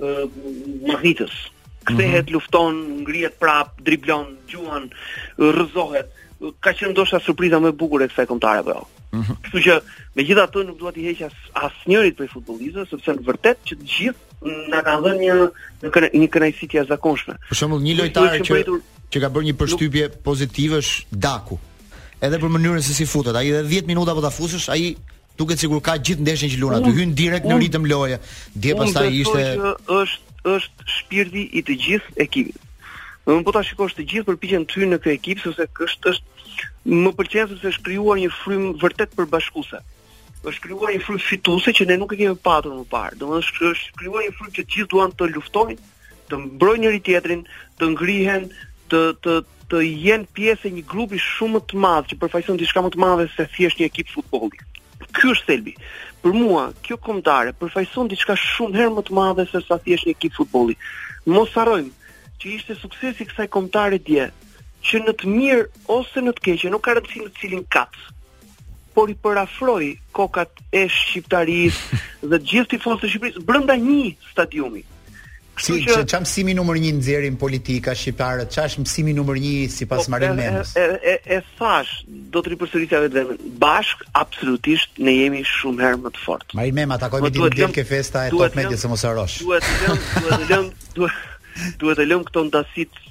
Mahnitës. Kthehet, mm -hmm. lufton, ngrihet prap, driblon, gjuan, rrëzohet. Ka qenë ndoshta surpriza më e bukur e kësaj kombëtare apo jo. Mm -hmm. Kështu që megjithatë nuk dua t'i heq as asnjërit prej futbollistëve sepse me vërtet që të gjithë na kanë dhënë një një kënaqësi të jashtëzakonshme. Për shembull, një lojtar që që, që ka bërë një përshtypje nuk... pozitive është Daku. Edhe për mënyrën se si futet, ai edhe 10 minuta po ta fusësh, ai Duket sikur ka gjithë ndeshjen që luan aty, hyn direkt në ritëm loje. Dhe pastaj ishte është është shpirti i të gjithë ekipit. Do të po ta shikosh të gjithë përpiqen të hyjnë në këtë ekip sepse është është më pëlqen sepse është krijuar një frymë vërtet përbashkuese. Është krijuar një frymë fituese që ne nuk e kemi patur më parë. Domethënë është është krijuar një frymë që të gjithë duan të luftojnë të mbrojnë njëri tjetrin, të ngrihen, të të të jenë pjesë e një grupi shumë më të madh që përfaqëson diçka më të madhe se thjesht një ekip futbolli. Ky është thelbi. Për mua, kjo kombëtare përfaqëson diçka shumë herë më të madhe se sa thjesht një ekip futbolli. Mos harrojmë që ishte suksesi i kësaj kombëtare dje, që në të mirë ose në të keqe, nuk ka rëndësi në cilin kah. por i përafroi kokat e shqiptarisë dhe të gjithë tifozët e Shqipërisë brenda një stadiumi. Kështu si, që ç'a mësimi numër 1 nxjerr politika shqiptare, ç'a është mësimi numër 1 sipas po, Marin Memës? E, e, e, e thashë, do të ripërsërisja vetveten. Bashkë absolutisht ne jemi shumë herë më të fortë. Marin Mema takohemi ditën e diel te festa e Top Media se mos harrosh. Duhet t'i lëmë, duhet t'i lëmë, duhet t'i lëmë këto ndasitë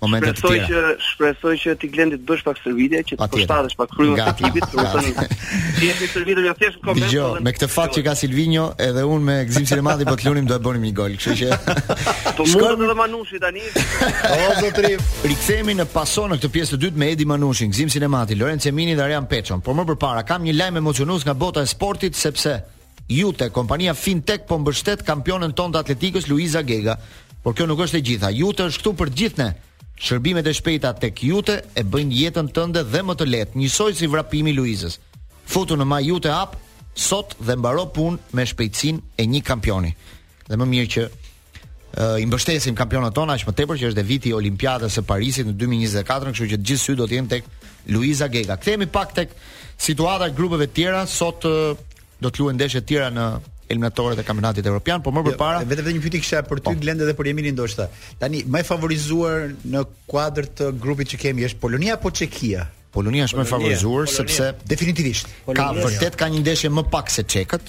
momente të tjera. Shpresoj që shpresoj që ti Glendi të bësh pak stërvitje që të përshtatesh pak frymën e ekipit, do të thotë. Ti je stërvitje jo thjesht koment. Jo, me këtë fat që ka Silvinho, edhe unë me Gzim Sinamati po të luanim do të bënim një gol, kështu që. Po mund të dhe Manushi tani. O zotri, rikthehemi në paso në këtë pjesë të dytë me Edi Manushin, Gzim Sinamatin, Lorenc Eminin dhe Arjan Peçon. Por më përpara kam një lajm emocionues nga bota e sportit sepse Iute, kompania FinTech po mbështet kampionen tonë të atletikës Luiza Gega. Por kjo nuk është e gjitha. Iute është këtu për të gjithë ne. Shërbimet e shpejta tek Iute e bëjnë jetën tënde dhe më të lehtë, njësoj si vrapimi i Luizës. Futu në My Iute App sot dhe mbaro punë me shpejtësinë e një kampioni. Dhe më mirë që uh, i mbështesim kampionat tona aq më tepër që është viti i Olimpiadës së Parisit në 2024, kështu që të gjithë sytë do të jenë tek Luiza Gega. Kthehemi pak tek situata e grupeve të tjera, sot uh, do të luajnë ndeshje të tjera në eliminatoret e kampionatit evropian, por më jo, përpara jo, vetëm një pyetje kisha për ty po. Glend edhe për Eminin ndoshta. Tani më e favorizuar në kuadër të grupit që kemi është Polonia apo Çekia? Polonia është më e favorizuar sepse definitivisht Polonia. ka vërtet ka një ndeshje më pak se Çekët,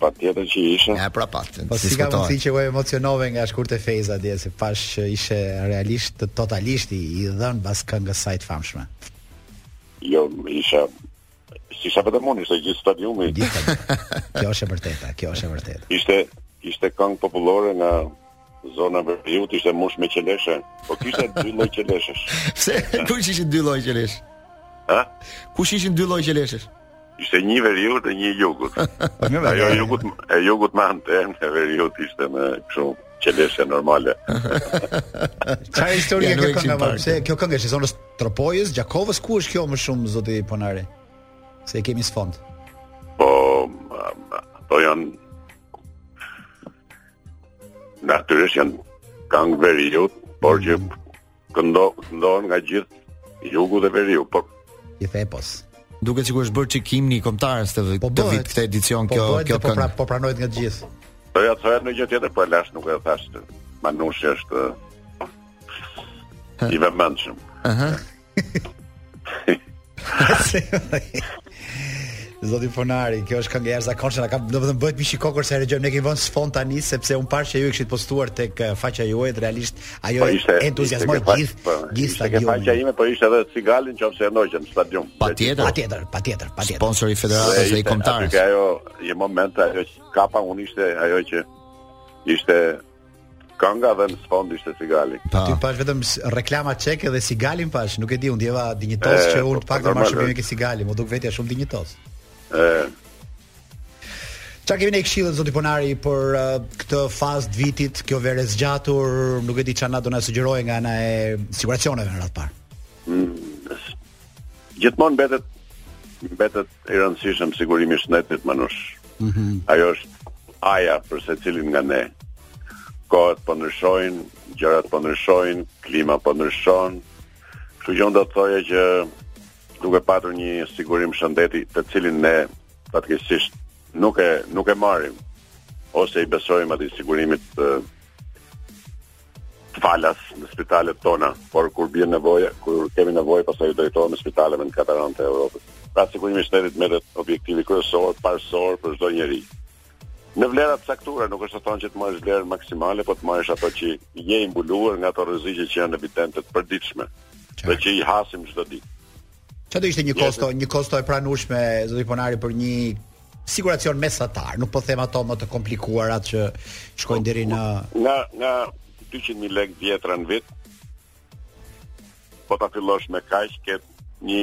Patjetër që isha. Ja, pra pat. Po si ka mundësi që u emocionove nga Shkurte Fejza dje, se pashë që ishe realisht totalisht i, i dhënë bas këngës saj të famshme. Jo, isha... S'isha vetëm unë, ishte gjithë stadiumi. Gjithë stadiumi. kjo është e vërteta, kjo është e vërteta. Ishte, ishte këngë popullore nga Zona e Veriut ishte mush me qeleshe, po kishte dy lloj qeleshesh. Pse kush ishin dy lloj qeleshesh? Ha? Kush ishin dy lloj qeleshesh? Ishte një veriu dhe një jugut. Ajo e jugut, e jugut me antenë, e veriut ishte më kështu qeleshe normale. Çfarë historie ka kjo kënga më? Pse kjo këngë është zonës Tropojës, Gjakovës, ku është kjo më shumë zoti Ponari? Se e kemi sfond. Po, po janë Natyrisht janë kangë veriut, por që mhm. këndo, këndohen nga gjithë jugu dhe veriu, por... I the pos. Duket sikur është bërë çik himni i kombëtares të, po të vit këtë edicion po kjo, bëhet, kjo po këngë. Po, pra, po pranohet nga gjithë. Po ja thoja një gjë tjetër, po e lashë nuk e thashë. Manushi është... I vëmendshëm. Aha. Uh -huh. Zoti Ponari, kjo është këngë e jashtëzakonshme, na ka domethënë bëhet mishi kokërr sa e dëgjojmë ne kemi vënë në sfond tani sepse unë pashë që ju e kishit postuar tek eh, faqja juaj dhe realisht ajo po ishte, entuziazmoi gjithë po, gjithë stadiumin. Tek faqja ime po ishte edhe Sigali nëse e ndoqët stadiumin. Patjetër, patjetër, patjetër, patjetër. Sponsori i federatës dhe i kombëtares. Ajo një moment ajo që kapa unë ishte ajo që ishte Kënga dhe në sfond ishte Sigali. Po. Ti pashë vetëm reklama çeke dhe Sigalin pashë, nuk e di, unë u ndjeva dinjitos që unë të po, pak të marr shërbime te Sigali, m'u duk vetja shumë dinjitos. E, Ça kemi ne këshillat, zoti Ponari, për uh, këtë fazë të vitit, kjo verë e zgjatur, nuk e di ça na do na sugjeroni nga ana e siguracioneve në radhë të parë? Mm, Gjithmonë mbetet mbetet i rëndësishëm sigurimi i shëndetit Manush. Mm -hmm. Ajo është A-ja për secilin nga ne. Kohët po ndryshojnë, gjërat po ndryshojnë, klima po ndryshon. Kështu që unë do të thoja që duke patur një sigurim shëndeti të cilin ne fatkeqësisht nuk e nuk e marrim ose i besojmë atij sigurimit falas në spitalet tona, por kur bie nevoja, kur kemi nevojë pastaj u drejtohemi spitaleve në katër anët e Evropës. Pra sigurimi i shëndetit mbetet objektivi kryesor, parësor për çdo njeri. Në vlera të caktuara nuk është e thënë që të marrësh vlerën maksimale, po të marrësh ato që je i mbuluar nga ato rreziqe që janë evidente të përditshme, dhe që i hasim çdo ditë. Ça do ishte një kosto, një kosto e pranueshme zoti Ponari për një siguracion mesatar, nuk po them ato më të komplikuara që shkojnë deri në nga nga 200.000 lekë të vjetra në vit. Po ta fillosh me kaq ke një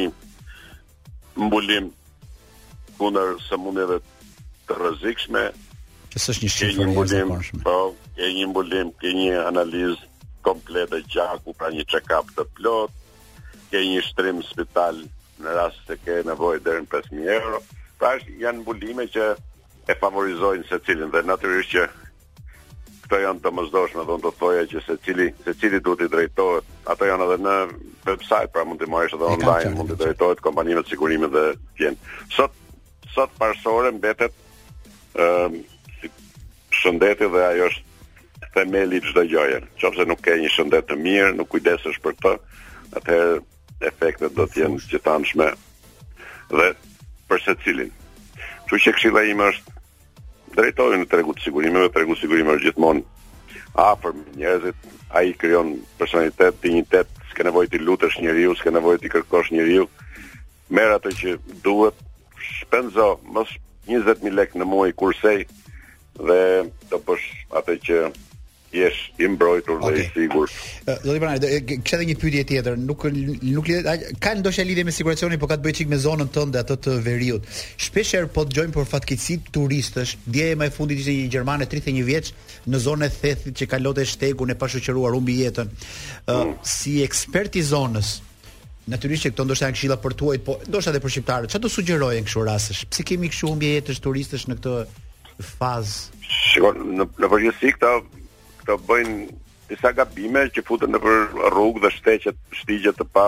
mbulim kundër sëmundjeve të rrezikshme. Që s'është një shifër e jashtëzakonshme. Po, ke një mbulim, ke një analizë komplete gjaku, pra një check-up të plotë, ke një shtrim spital në rast se ke nevojë deri në 5000 euro. Pra është janë mbulime që e favorizojnë secilin dhe natyrisht që këto janë të domosdoshme, dhe unë do thoja që secili, secili duhet t'i drejtohet, ato janë edhe në website, pra mund t'i marrësh edhe online, mund t'i drejtohet kompanive të sigurimit dhe të jenë. Sot, sot parësore mbetet, um, Shëndeti dhe ajo është themeli i çdo gjëje. Në qoftë se nuk ke një shëndet të mirë, nuk kujdesesh për të, atëherë efektet do të jenë të gjithanshme dhe për secilin. Kështu që këshilla ime është drejtoju në tregun e sigurimeve, tregu i sigurimeve është gjithmonë afër me njerëzit, ai krijon personalitet, dinjitet, s'ke nevojë t'i lutesh njeriu, s'ke nevojë t'i kërkosh njeriu, Merr atë që duhet, shpenzo mos 20000 lekë në muaj kursej dhe do bësh atë që jesh i mbrojtur okay. dhe i sigurt. Do të bëna, kisha edhe një pyetje tjetër, nuk nuk lidhet, ka ndoshta lidhje me siguracionin, por ka të bëjë çik me zonën tënde atë të veriut. Shpesh herë po dëgjojmë për fatkeqësi turistësh. Dje më e fundit ishte një gjermane 31 vjeç në zonën e Thethit që kalonte shtegun e pashoqëruar humbi jetën. Mm. Uh, si ekspert i zonës, Natyrisht që këto ndoshta janë këshilla për të huajt, po ndoshta edhe për shqiptarët. Çfarë do sugjeroje kësi rastesh? Pse kemi kështu humbje jetësh turistësh në këtë fazë? Shikon, në në përgjithësi këta këta bëjnë disa gabime që futen nëpër rrugë dhe shtegjet, shtigjet të pa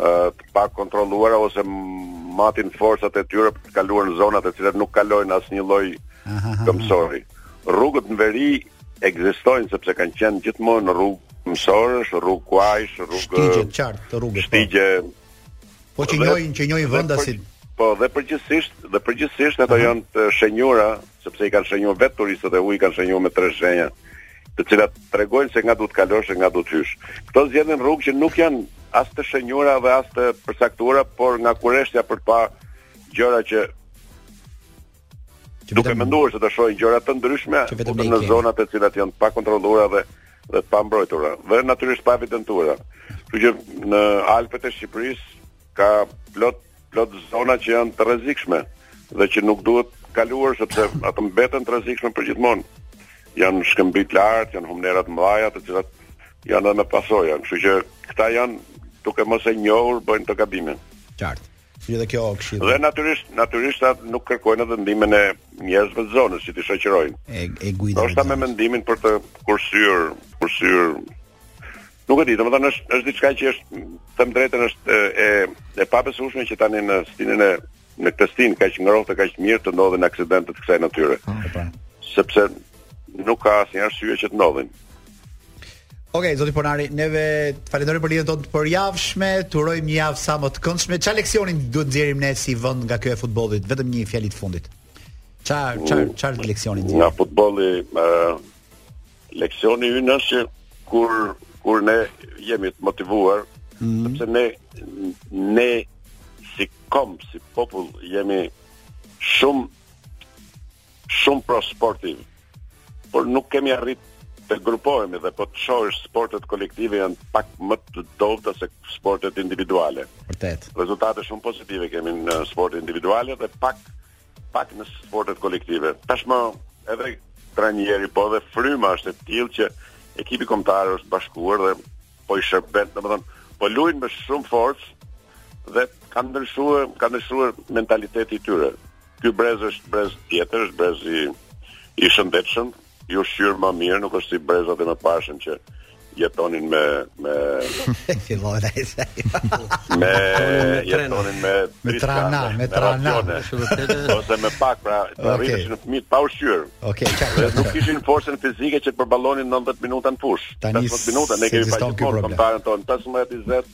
të pa kontrolluara ose matin forcat e tyre për të kaluar në zonat e cilat nuk kalojnë asnjë lloj këmbësori. Rrugët në veri ekzistojnë sepse kanë qenë gjithmonë rrugë këmbësorësh, rrugë kuajsh, rrugë shtigje të qarta të rrugës. Po. Shtigje. Po, po që njohin, që njohin vendasit. Po, dhe përgjithsisht, dhe përgjithsisht ato janë të shenjura, sepse i kanë shenjuar vetë turistët e huaj i kanë shenjuar me tre shenja, të cilat tregojnë se nga duhet të kalosh e nga duhet të hysh. Këto zgjedhin rrugë që nuk janë as të shenjura dhe as të përcaktuara, por nga kureshtja për të pa gjëra që duke menduar se do shohin gjëra të ndryshme në zonat e cilat janë pa kontrolluara dhe dhe të pambrojtura dhe natyrisht pa evidentuara. Kështu që në Alpet e Shqipërisë ka plot plot zona që janë të rrezikshme dhe që nuk duhet kaluar sepse ato mbeten të rrezikshme për gjithmonë. Janë shkëmbinj të lartë, janë humnera të mëdhaja, të cilat janë edhe me pasoja. Kështu që këta janë duke mos e njohur bëjnë këtë gabimin. Qartë. Një dhe kjo këshilla. Dhe natyrisht, natyrisht ata nuk kërkojnë edhe ndihmën e njerëzve të zonës që t'i shoqërojnë. E e guida. Ndoshta me mendimin për të kursyer, kursyer. Nuk e di, domethënë është është diçka që si të them të drejtën është e e pabesueshme që tani në stinën e në këtë stinë kaq të ngrohtë, kaq të mirë të ndodhin aksidente të kësaj natyre. Ah, po. Sepse nuk ka asnjë arsye që të ndodhin. Okej, okay, zoti Ponari, neve të falenderoj për lidhjen tonë të përjavshme, të urojmë një javë sa më të këndshme. Çfarë leksioni duhet nxjerrim ne si vend nga kjo e futbollit? Vetëm një fjali të fundit. Çfarë çfarë çfarë leksioni nxjerrim? Nga futbolli, uh, leksioni ynë është që kur kur ne jemi të motivuar, mm -hmm. sepse ne ne si komb, si popull jemi shumë shumë pro sportiv. Por nuk kemi arrit të grupohemi dhe po të shohësh sportet kolektive janë pak më të dobëta se sportet individuale. Vërtet. Rezultate shumë pozitive kemi në sportet individuale dhe pak pak në sportet kolektive. Tashmë edhe trajneri po dhe fryma është e tillë që ekipi kombëtar është bashkuar dhe po i shërben, domethënë po luajnë me shumë forcë dhe kanë ndryshuar, kanë ndryshuar mentaliteti i tyre. Ky brez është brez tjetër, është brez i i shëndetshëm, i ushqyer më mirë, nuk është si brezat e mëparshëm që jetonin me me fillon ai sa. Me jetonin me me trajna, me trajna. Ose me pak pra, pra okay. rriteshin në fëmijë pa ushqyer. Okej, okay, s'do të kishin forcën fizike që të përballonin 90 minuta në fushë. 90 minuta ne kemi pasur kombëtaren tonë 15 20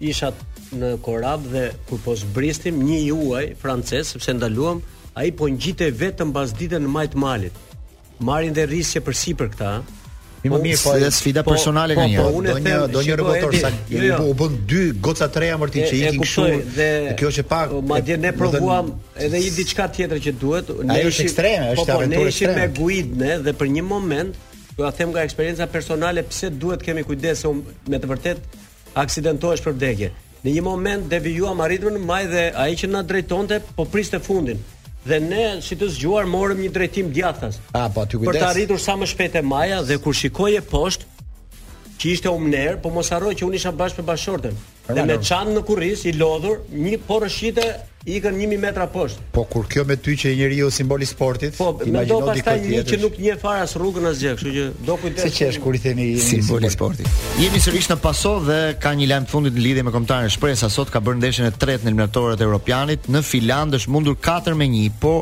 isha në Korab dhe kur po zbristim një i huaj francez sepse ndaluam, ai po ngjitej vetëm pasdite në majë të malit. Marrin dhe rrisje përsipër këta. Mi më po, mirë, po e sfida po, personale po, nga një. Do një do një rrevotor sa jo, jo. u bën dy goca të reja mërti që ikin kështu. Dhe kjo është pak. Madje ne provuam edhe një diçka tjetër që duhet. Ne është ekstreme, është po, aventurë ekstreme. Ne ishim me guidë ne dhe për një moment do ta them nga eksperienca personale pse duhet të kemi kujdes se me të vërtetë Aksidentohesh për vdekje. Në një moment devijuam arritëm në majë dhe ai që na drejtonte po priste fundin dhe ne si të zgjuar morëm një drejtim djathtas. A po ti kujdes. Për të arritur sa më shpejt te maja dhe kur shikoje poshtë që ishte humnerë, po mos harroj që unë isha bashkë me bashkëshorten. Dhe me çantë në kurriz i lodhur, një po rrëshqite Ikën një mijë metra poshtë. Po kur kjo me ty që je njeriu simbol i sportit, po, imagjino dikë tjetër. Po, që nuk njeh fare as rrugën as gjë, kështu që do kujdes. Seç qesh kur i themi jemi simbol i sportit. Jemi sërish në paso dhe ka një lajm të fundit në lidhje me kombëtaren Shpresa sot ka bërë ndeshjen e tretë në eliminatoret e Europianit në Finlandë është mundur 4 me 1, po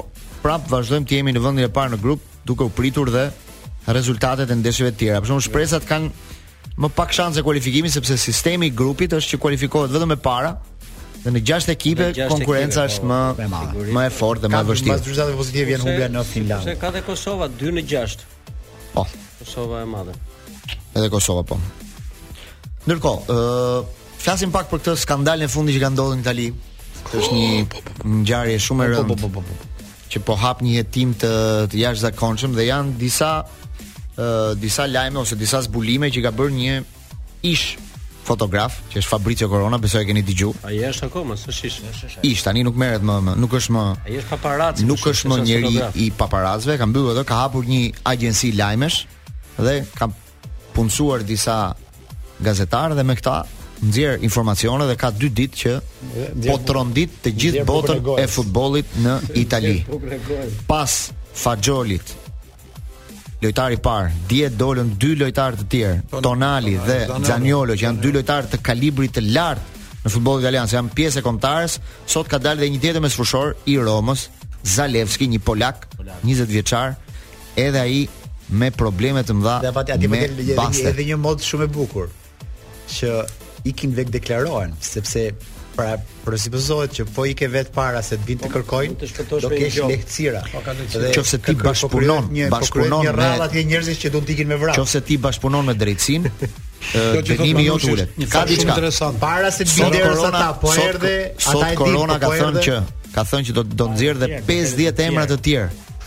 prap vazhdojmë të jemi në vendin e parë në grup duke u pritur dhe rezultatet e ndeshjeve të tjera. Për shembull, shpresat kanë më pak shanse kualifikimi sepse sistemi i grupit është që kualifikohet vetëm e para dhe në gjashtë ekipe konkurenca është po, më po, e madhe, më e fortë dhe më e vështirë. Pas dy rezultateve pozitive vjen humbja në Finlandë. Se ka dhe Kosova 2 në 6. Po. Kosova e madhe. Edhe Kosova po. Ndërkohë, ë flasim pak për këtë skandalin e fundit që ka ndodhur në Itali. Kjo është një ngjarje shumë e rëndë. Po, po, po, po. që po hap një hetim të, të jashtëzakonshëm dhe janë disa uh, disa lajme ose disa zbulime që ka bërë një ish fotograf, që është Fabrizio Corona, besoj e keni dëgju. Ai është akoma, s'është ish. Ish tani nuk merret më, më, nuk është më. Ai është paparazzi. Nuk është më njeri i paparacëve, ka mbyllur atë, ka hapur një agjenci lajmesh dhe ka punësuar disa gazetarë dhe me këta nxjerr informacione dhe ka dy ditë që po trondit të gjithë botën e futbollit në Itali. Pas Fagiolit, lojtari i parë, dje dolën dy lojtarë të tjerë, Tonali dhe Zaniolo që janë dy lojtarë të kalibrit të lartë në futbollin italian, se janë pjesë e kombëtares, sot ka dalë edhe një tjetër mesfushor i Romës, Zalewski, një polak, 20 vjeçar, edhe ai me probleme të mëdha. Dhe pati aty me edhe, edhe një modë shumë e bukur që ikin vetë deklarohen, sepse pra presupozohet që po ike vetë para se të vinë të po, kërkojnë, të shpëtosh do kesh lehtësira. Po, dhe nëse ti bashkëpunon, po bashkëpunon me rradhat e njerëzish që do të ikin me vrap. Nëse ti bashkëpunon me drejtësinë, dënimi u ulet. Ka diçka interesant. Para se të vinë derisa ta po erdhe, ata e dinë. Sot Corona ka thënë që ka thënë që do do nxjerr dhe 50 emra të tjerë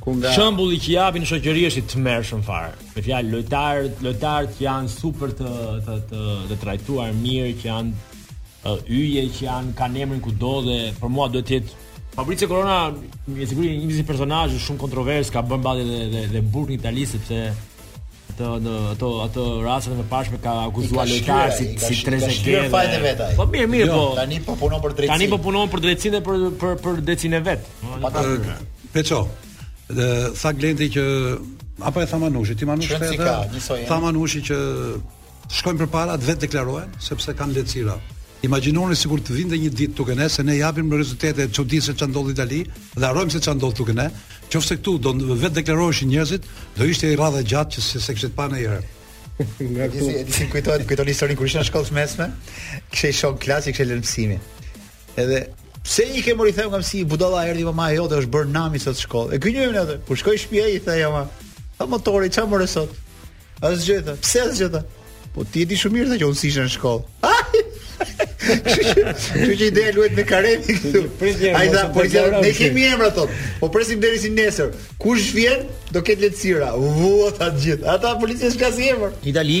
Shembulli që japin në shoqëri është i tmerrshëm fare. Me fjalë lojtarët, lojtarët që janë super të të të, të trajtuar mirë, që janë uh, yje që janë kanë emrin kudo dhe për mua duhet të jetë Fabrizio Corona, me siguri një një personazh shumë kontrovers, ka bërë mbadi dhe, dhe, dhe burg në Itali, sepse ato në ato ato rastet e mëparshme ka akuzuar lojtarë si si Trezeguet. Po mirë, mirë, jo, po. Tani po punon për drejtësinë. Tani po punon për drejtësinë dhe për për për drejtësinë vetë. Po Peço. Dhe tha Glenti që apo e tha Manushi, ti Manushi the ka, tha Manushi që shkojnë përpara, të vetëdeklarohen sepse kanë lehtësira. Imagjinoni sikur të vinte një ditë tek ne se ne japim rezultate çudi se ça ndodh në Itali dhe harrojmë se ça ndodh tek ne. Qofse këtu do vetëdeklaroheshin njerëzit, do ishte një radhë e gjatë që s'e kishte pa ndonjëherë. Nga këtu. Të kujtohet kujton historinë kur isha në shkollë të mesme, kishte shokë klase, kishte lënë Edhe pse ike mor i them ka si budalla erdhi mama e jote është bërë nami sot shkollë. E ky një atë, kur shkoi në shtëpi ai i tha ja ma. Tha mo Tori ça morë sot. Asgjë tha. Pse asgjë tha? Po ti e di shumë mirë se që unë s'isha në shkollë. Kështu që ideja luhet me karrem këtu. Ai tha, po ja, ne kemi emra thotë. Po presim deri si nesër. Kush vjen, do ketë lehtësira. Vuat atë gjithë. Ata policia s'ka asnjë emër. Itali,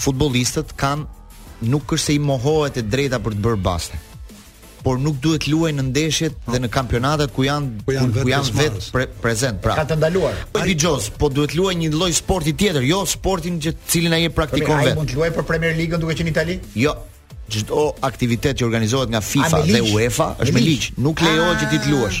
Futbollistët kanë nuk është se i mohohet e drejta për të bërë baste por nuk duhet të luajnë në ndeshjet po. dhe në kampionatet ku janë ku janë vetë, janë vetë pre, prezent pra. Ka të ndaluar. Po i Ionesi, po duhet të luajë një lloj sporti tjetër, jo sportin që të cilin ai e praktikon vetë. Ai mund të luajë për Premier Ligën duke qenë në Itali? Jo. Çdo aktivitet që organizohet nga FIFA dhe UEFA është me ligj, nuk lejohet që ti të luash.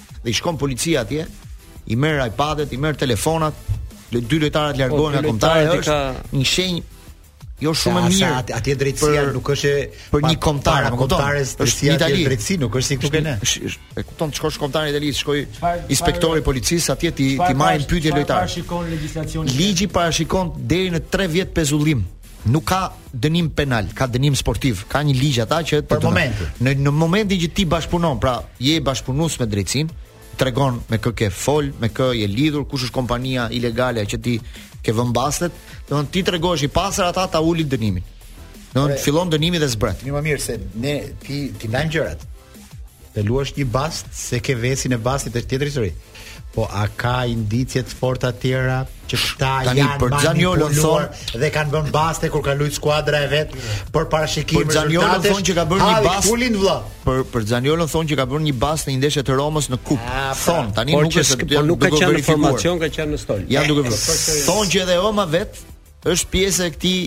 Dhe i shkon policia atje, i merr iPadet, i merr telefonat, dhe dy lojtarët largohen po, nga kombëtarja, është një shenjë jo shumë e mirë. Atje, atje drejtësia për, nuk është për një kombëtare, më kupton? Është një Itali drejtësi, nuk është si këtu te ne. E kupton të shkosh te kombëtarja në Itali, shkoj inspektori i policisë atje të t'i marri n'pyetje lojtarët. Ligji parashikon deri në 3 vjet pezullim. nuk ka dënim penal, ka dënim sportiv, ka një ligj ata që për momentin. Në në momentin që ti bashkëpunon, pra je bashkëpunues me drejtësinë, tregon me kë ke fol, me kë je lidhur, kush është kompania ilegale që ti ke vënë bastet, domethënë ti tregohesh i pastër ata ta ulin dënimin. Domethënë fillon dënimi dhe zbret. Më mirë është ne t'i t'i ndajmë gjërat. Të luash një bast se ke vesin e bastit është tjetër histori. Po a ka indicje të forta të tjera që këta Tani, janë për Zaniolon thon dhe kanë bën baste kur ka luajt skuadra e vet për parashikim për Zaniolon thon që ka bën një bast kulin vlla për për Zaniolon thon që ka bën një bast në një ndeshje të Romës në kupë pra, thon tani nuk është po nuk ka qenë informacion ka qenë në stol janë duke thon që edhe Roma vet Është pjesë e këtij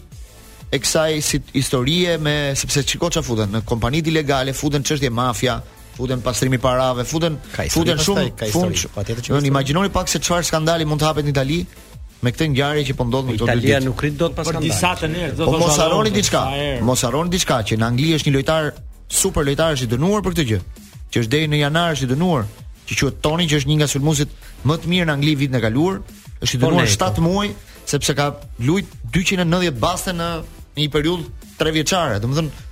e kësaj historie sepse shiko ça futen në kompani ilegale, futen çështje mafie, futen pastrimi parave, futen futen shumë fund. Patjetër që. Unë imagjinoni pak se çfarë skandali mund të hapet në Itali me këtë ngjarje që po ndodh në këto dy ditë. Italia nuk rri dot pa skandale. Për disa njerëz do të thonë. Po mos harroni diçka. Mos harroni diçka që në Angli është një lojtar super lojtar është i dënuar për këtë gjë. Që është deri në janar është i dënuar, që quhet Toni që është një nga sulmuesit më të mirë në Angli vitin e kaluar, është i dënuar 7 muaj sepse ka lujt 290 baste në në një periudhë 3 vjeçare, domethënë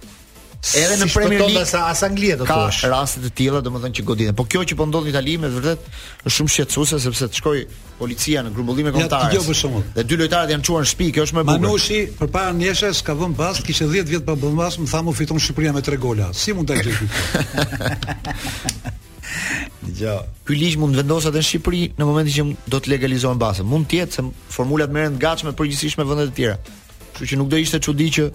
Edhe në Premier League sa as Anglia do të thush. Ka raste të tilla, domethënë që goditen. Po kjo që po ndodh në Itali me vërtet është shumë shqetësuese sepse të shkoj policia në grumbullimin e kombëtares. Ja, për shembull. Dhe dy lojtarët janë çuar në shtëpi, kjo është më e bukura. Manushi për pasnesër ka vënë bast, kishte 10 vjet pa bën bast, më tha më fiton Shqipëria me 3 gola. Si mund ta gjej këtë? Dëgjo. Ky ligj mund të vendoset edhe në Shqipëri në momentin që do të legalizohen bastet. Mund të jetë se formulat merren të gatshme përgjithsisht nga vende të tjera. Kështu që nuk do ishte çudi që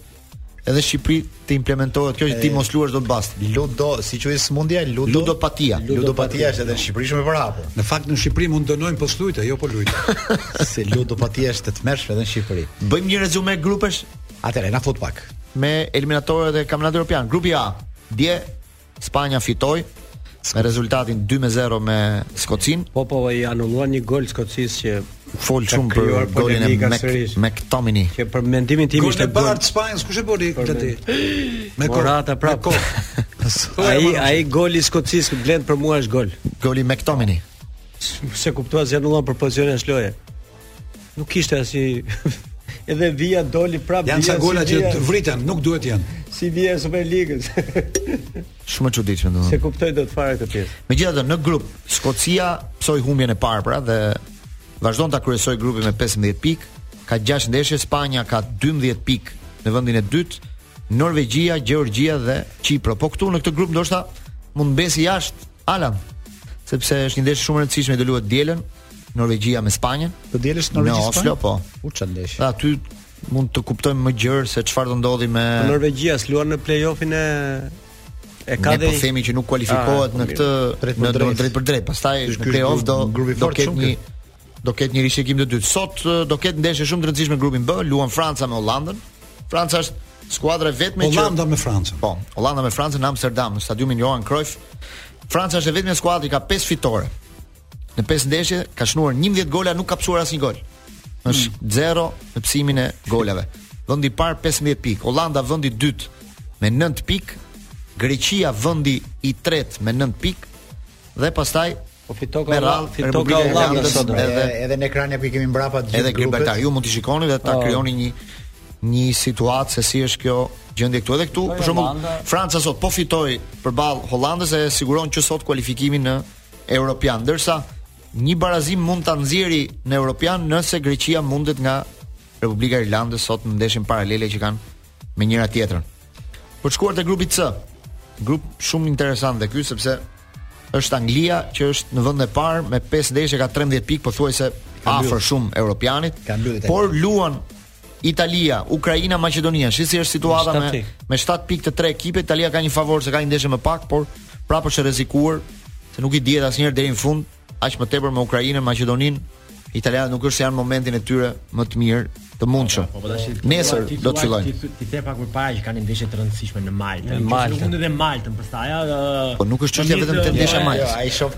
edhe Shqipëri të implementohet kjo që ti mos luash dot bast. Ludo, si quhet smundja? Ludo. Ludopatia. Ludopatia është edhe në Shqipëri shumë e përhapur. Në fakt në Shqipëri mund të dënojnë po s'lujte, jo po lujte. Se ludopatia është e tmerrshme edhe në Shqipëri. Bëjmë një rezume grupesh. Atëherë na fut pak. Me eliminatoret e Kampionatit Europian, grupi A. Dje Spanja fitoi me rezultatin 2-0 me Skocinë. Po po, i anulluan një gol Skocisë që u fol shumë për golin e Mac McTominay. Që për mendimin tim ishte gol. Golin e Spanjës kush e bëri gati? Me Morata prapë. Ai ai goli i Skocisë që vlen për mua është gol. Goli i McTominay. S'e kuptova pse anullon për pozicion jashtë loje. Nuk kishte as edhe vija doli prapë. Janë ca gola që vriten, nuk duhet të jenë. Si vija e Superligës. Shumë e çuditshme domethënë. S'e kuptoj dot fare këtë pjesë. Megjithatë në grup Skocia pësoi humbjen e parë pra dhe vazhdon ta kryesojë grupin me 15 pikë. Ka 6 ndeshje, Spanja ka 12 pikë në vendin e dytë, Norvegjia, Gjeorgjia dhe Qipro. Po këtu në këtë grup ndoshta mund të mbesi jashtë Haaland, sepse është një ndeshje shumë e rëndësishme do luhet të dielën. Norvegjia me Spanjën. Të dielën Norvegji Spanjë. Në Oslo po. U ça ndeshje. Pra aty mund të kuptojmë më gjerë se çfarë do ndodhi me po Norvegjia s'luan në play-offin e e ka dhe po themi që nuk kualifikohet ah, në këtë drejt në drejt drejt për drejt. Pastaj në play-off do do ketë një do ketë një rishikim të dytë. Sot do ketë ndeshje shumë të rëndësishme grupin B, luan Franca me Holandën. Franca është skuadra e vetme që Holanda me Francën. Po, Holanda me Francën në Amsterdam, në stadiumin Johan Cruyff. Franca është e vetmja skuadër që ka 5 fitore. Në pesë ndeshje ka shënuar 11 gola, nuk ka pësuar asnjë gol. Është mm. zero në pësimin e golave. Vendi i parë 15 pikë, Holanda vendi i dytë me 9 pikë, Greqia vendi i tretë me 9 pikë dhe pastaj po fitoka fitoka Holanda sot edhe edhe në ekranin ku kemi mbrapa të gjithë edhe Gjibraltar ju mund të shikoni dhe ta oh. krijoni një një situatë se si është kjo gjendje këtu edhe këtu po, për shembull Franca sot po fitoi përballë Holandës e siguron që sot kualifikimin në Europian, ndërsa një barazim mund ta nxjerri në Europian nëse Greqia mundet nga Republika e Irlandës sot në ndeshjen paralele që kanë me njëra tjetrën. Për të shkuar te grupi C, grup shumë interesant dhe ky sepse është Anglia që është në vend të parë me 5 ndeshje ka 13 pikë pothuajse afër shumë europianit. Por luan Italia, Ukraina, Maqedonia. Shih si është situata me me 7 pikë të tre ekipet. Italia ka një favor se ka një ndeshje më pak, por prapë është e rrezikuar se nuk i dihet asnjëherë deri në fund, aq më tepër me Ukrainën, Maqedoninë. Italianët nuk është se janë në momentin e tyre më të mirë të mundshëm. Po, po, po, Nesër do të fillojnë. Ti the pak më parë që kanë ndeshje të rëndësishme në Maltë. Në Maltë. Nuk mund të them Maltën për sa ajo. Po nuk është çështja vetëm te ndeshja e Maltës. Jo, ai shoh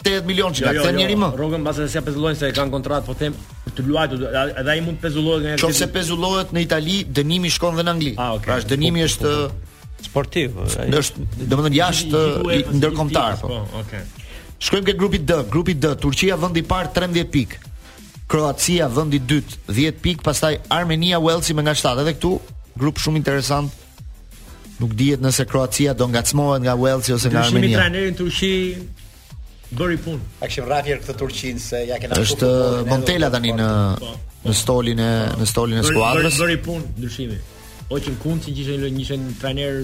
80 milionë që ka kthen njeri më. Rrogën mbase se s'ja pezullojnë se e kanë kontratë, po them për të luajtur, edhe ai mund të pezullohet nga Nëse pezullohet në Itali, dënimi shkon dhe në Angli. Ah, pra është dënimi është sportiv. Është, domethënë ai është ndërkombëtar. Po, okay. Shkojmë ke grupi D, grupi D, Turqia vend i parë 13 pikë. Kroacia vend i dytë 10 pikë, pastaj Armenia, Uellsi me nga 7. Edhe këtu grup shumë interesant Nuk dihet nëse Kroacia do ngacmohet nga Uellsi ose nga Armenia. Ndryshimi i trajnerit te Turqia bëri punë. A kishim rrafjer këtë Turqin se ja kena Është uh, Montela tani në po. në stolin e në stolin e skuadrës. Bëri punë ndryshimi. Megjithëse Kunci që ishte një ishte trajner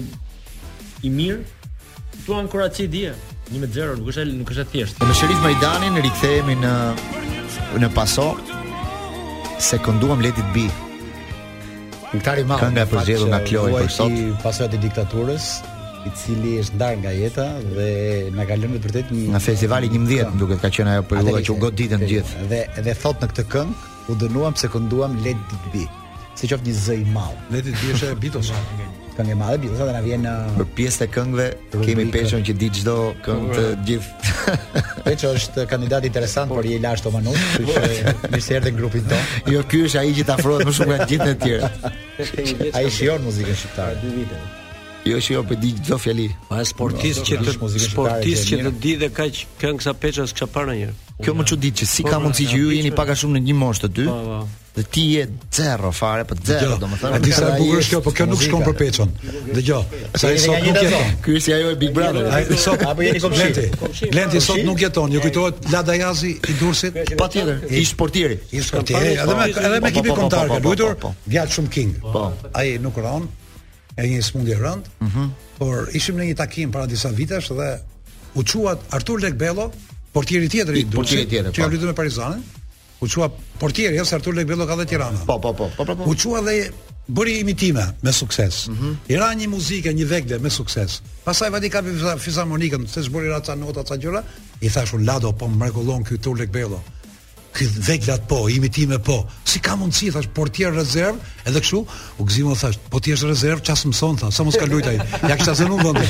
i mirë. Të fitosh në Kroaci 1-0, nuk është nuk është e thjeshtë. Me Sherif Merdanin rikthehemi në në pasojë se kënduam Let It Be. Këngëtar i madh. Kënga e përzgjedhur nga Kloi për sot. Pasojat e diktaturës, i cili është ndarë nga jeta dhe na ka lënë vërtet një nga festivali 11 më duket ka qenë ajo periudha që u goditën gjithë. Dhe dhe thot në këtë këngë u dënuam se kënduam Let It Be. Sidoqoftë një zë i madh. Let It Be është e Beatles. Këngë e madhe Beatles, atë na vjen nëpër pjesët të këngëve Kemi Peçon që di çdo këngë të gjithë. Peço është kandidat interesant për ty e lashtë o Manush, kështu që mirë se erdhe në grupin tonë. Jo, ky është ai që të afrohet më shumë nga gjithë të tjerë. Ai shijon muzikën shqiptare dy vite. Jo shijo por di çdo fjali. Pa sportist që të sportist që të di dhe kaq këngë sa Peço s'kisha parë ndonjëherë. Kjo më çudit që si ka mundësi që ju jeni pak a shumë në një moshë të dy. Po, po. Dhe ti je zero fare, po zero domethënë. A di sa bukur është kjo, po kjo nuk shkon për peçon. Dëgjoj, sa i sot nuk jeton. Ky është ajo e Big Brother. Ai sot apo jeni komshi? Lenti, Lenti sot nuk jeton. Ju kujtohet Lada Jazi i Durrësit? Patjetër, ish-portieri. Ish-portieri, edhe me edhe me ekipin kombëtar ka luajtur. Djalë shumë king. Po. Ai nuk ron. E një smundje rënd. Mhm. Por ishim në një takim para disa vitesh dhe u çua Artur Lekbello, portieri tjetër i Durrësit, që ka po. luajtur me Partizanin. U çua portieri, jo Artur Lekbello ka dhe Tirana. Po, po, po, po, po. po. U çua dhe bëri imitime me sukses. Mm -hmm. I ra një muzikë, një vegle me sukses. Pastaj vajti kapi fizarmonikën, se ç'bëri i ra ca nota, ca gjëra, i thashë Lado, po mrekullon ky Artur Lekbello. Ky vegla po, imitime po. Si ka mundësi thash portier rezerv, edhe kështu, u gëzimo thash, po ti je rezerv, ças mëson thash, sa mos ka luajtaj. Ja kisha zënë unë vëndin.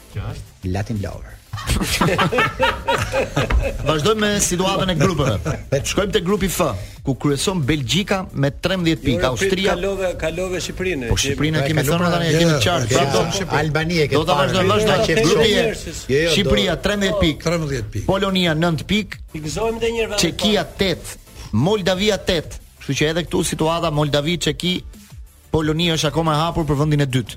Që është Latin Lover. Vazhdojmë me situatën e grupeve. Shkojmë te grupi F, ku kryeson Belgjika me 13 pikë, Austria kalove kalove Shqipërinë. Po Shqipërinë e kemi thënë tani, e kemi qartë. Pra do Albania ke. Do ta vazhdojmë vazhdo grupi E Shqipëria 13 pikë, 13 pikë. Polonia 9 pikë. Fiksojmë edhe një herë. Çekia 8, Moldavia 8. Kështu që edhe këtu situata Moldavi Çeki Polonia është akoma e hapur për vendin e dytë.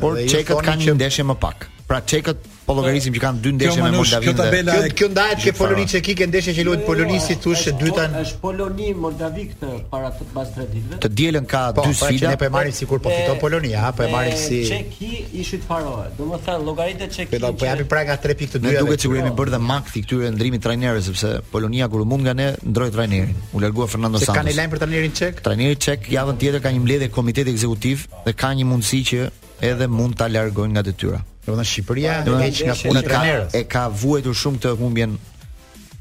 Por Dhe ju çekët thoni kanë që- një ndeshje më pak. Pra çekët po llogarisim që kanë dy ndeshje me Manush, kjo Moldavinë. dhe- tabela Kjo kjo ndahet ke Poloni Çeki ke ndeshja që luhet Poloni si thosh e dyta. Po, Është Poloni Moldavi këtë para të pas tre ditëve. Të dielën ka Po, dy pra që sfida. ne po e marrim sikur po fiton Polonia, ha, po e marrim si Ki Ishujt Faroe. Domethënë llogarit Çeki. Po po japim pra nga 3 pikë të dyja. Ne duket sikur jemi bërë dhe makthi i këtyre ndrimit trajnerëve sepse Polonia kur u mund nga ne ndroi trajnerin. U largua Fernando Santos. Se ka një lajm për trajnerin çek? Trajneri çek javën tjetër ka një mbledhje komiteti ekzekutiv dhe ka një mundësi që edhe mund ta largojnë nga detyra. Domethënë Shqipëria e heq nga puna trajnerës. E ka vuajtur shumë këtë humbjen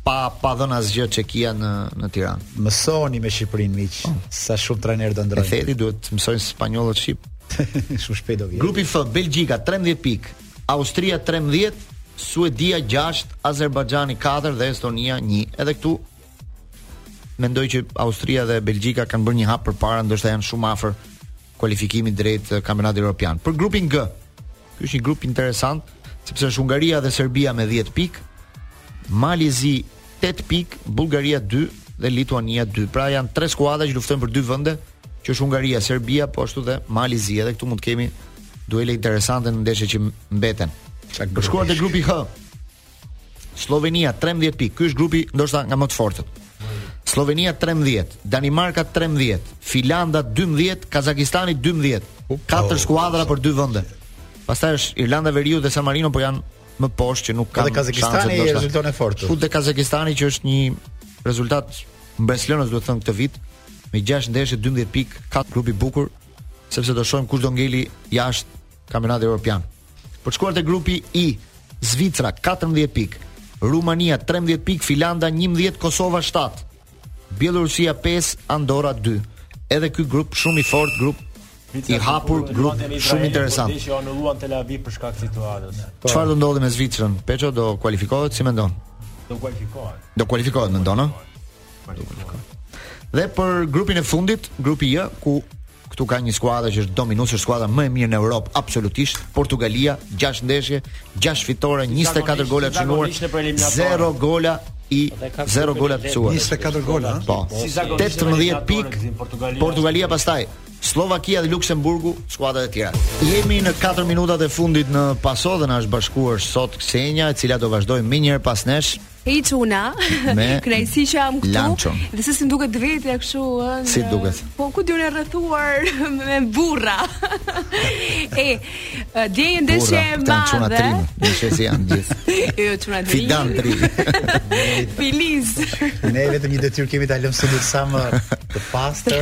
pa pa dhënë asgjë Çekia në në Tiranë. Mësohuni me Shqipërinë miq, oh. sa shumë trajnerë do ndrojnë. The ti duhet të mësojnë spanjollët shqip. shumë shpejt do vjen. Grupi F, Belgjika 13 pikë, Austria 13, Suedia 6, Azerbajxhani 4 dhe Estonia 1. Edhe këtu mendoj që Austria dhe Belgjika kanë bërë një hap përpara, ndoshta janë shumë afër kualifikimit drejt kampionatit europian. Për grupin G, ky është një grup interesant sepse është Hungaria dhe Serbia me 10 pikë, Mali i Zi 8 pikë, Bullgaria 2 dhe Lituania 2. Pra janë tre skuadra që luftojnë për dy vende, që është Hungaria, Serbia, po ashtu dhe Mali i Zi. Edhe këtu mund të kemi duele interesante në ndeshjet që mbeten. Për të shkuar te grupi H, Sllovenia 13 pikë. Ky është grupi ndoshta nga më të fortët. Sllovenia 13, Danimarka 13, Finlanda 12, Kazakistani 12. Katër skuadra për dy vende. Pastaj është Irlanda e Veriut dhe San Marino, por janë më poshtë që nuk kanë. Dhe Kazakistani është rezulton e fortë. Futet dhe Kazakistani që është një rezultat mbresëlënës duhet thënë këtë vit me 6 ndeshje 12 pikë, ka grup i bukur, sepse do shohim kush do ngeli jashtë Kampionatit Europian. Për të shkuar te grupi I, Zvicra 14 pikë, Rumania 13 pikë, Finlanda 11, Kosova 7, Bielorusia 5, Andorra 2. Edhe ky grup shumë i fortë, grup i hapur grup shumë interesant. Që anulluan Tel Aviv për shkak të situatës. Po. Çfarë do ndodhi me Zvicrën? Peço do kualifikohet si mendon? Do kualifikohet. Do kualifikohet mendon, ëh? Dhe për grupin e fundit, grupi J, ku këtu ka një skuadër që është dominuese, skuadra më e mirë në Europë absolutisht, Portugalia, 6 ndeshje, 6 fitore, 24 gola të shënuar, 0 gola i 0 gola të pësuar. 24 gola, ëh? Po. 18 pikë Portugalia pastaj Sllovakia dhe Luksemburgu, skuadrat e tjera. Jemi në 4 minutat e fundit në paso dhe na është bashkuar sot Ksenja, e cila do vazhdojë menjëherë pas nesh. Hej çuna, kënaqësi që jam këtu. Lancho. Dhe ty si duket vetja kështu, ë. Si duket? Po ku di unë e rrethuar me burra. e, dje një ndeshje e madhe. Burra, çuna trim, nëse si janë gjithë. jo, çuna trim. Fidan trim. Filiz. ne vetëm një detyrë kemi ta lëmë sot sa më të pastër. Të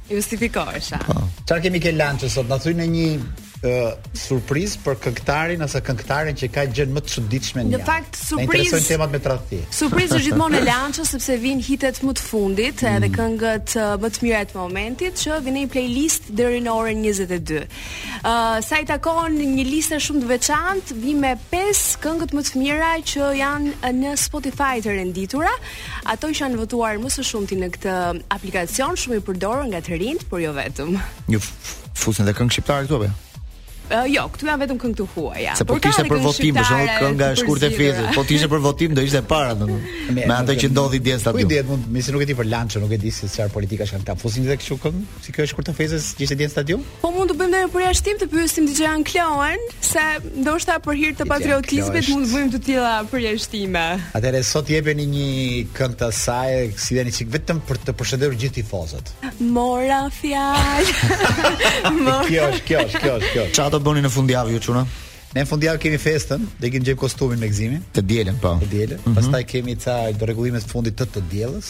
Justifikohesha. Po. Çfarë kemi ke Lanç sot? Na thuj ndonjë surprizë për këngëtarin ose këngëtaren që ka gjën më të çuditshme në. Në fakt surprizë. Në temat me tradhti. Surprizë është gjithmonë e Lançës sepse vin hitet më të fundit mm. edhe këngët më të mira të momentit që vijnë në playlist deri në orën 22. Ë uh, sa i takon një listë shumë të veçantë, vim me 5 këngët më të mira që janë në Spotify të renditura, Ato që janë votuar më së shumti në këtë aplikacion shumë i përdorur nga të rinjtë, por jo vetëm. Ju fusin dhe këngë shqiptare këtu apo? Uh, jo, këtu janë vetëm këngë të huaja. Se po të ishte për votim, për shembull kënga e Shkurte Fejzës. Po të ishte për votim do ishte e para domethënë. Me atë që ndodhi dje në stadium. Ku i dihet mund, mesi nuk e di për Lanç, nuk e di se çfarë politika kanë ta fusin dhe kështu këngë. Si kjo e Shkurte Fejzës që ishte dje në stadium? Po mund të bëjmë dhe një përjashtim të pyesim DJ Jan Kloen, se ndoshta për hir të patriotizmit mund të bëjmë të tilla përjashtime. Atëherë sot jepeni një këngë të saj, si dhe një çik vetëm për të përshëndetur gjithë tifozët. Mora fjalë. kjo është, kjo është, kjo është, kjo. Çfarë do bëni në fundjavë ju çuna? Në fundjavë kemi festën, dhe kemi gjejë kostumin me Gëzimin. Të dielën, po. Të dielën. Mm -hmm. Pastaj kemi ca rregullime të fundit të të dielës.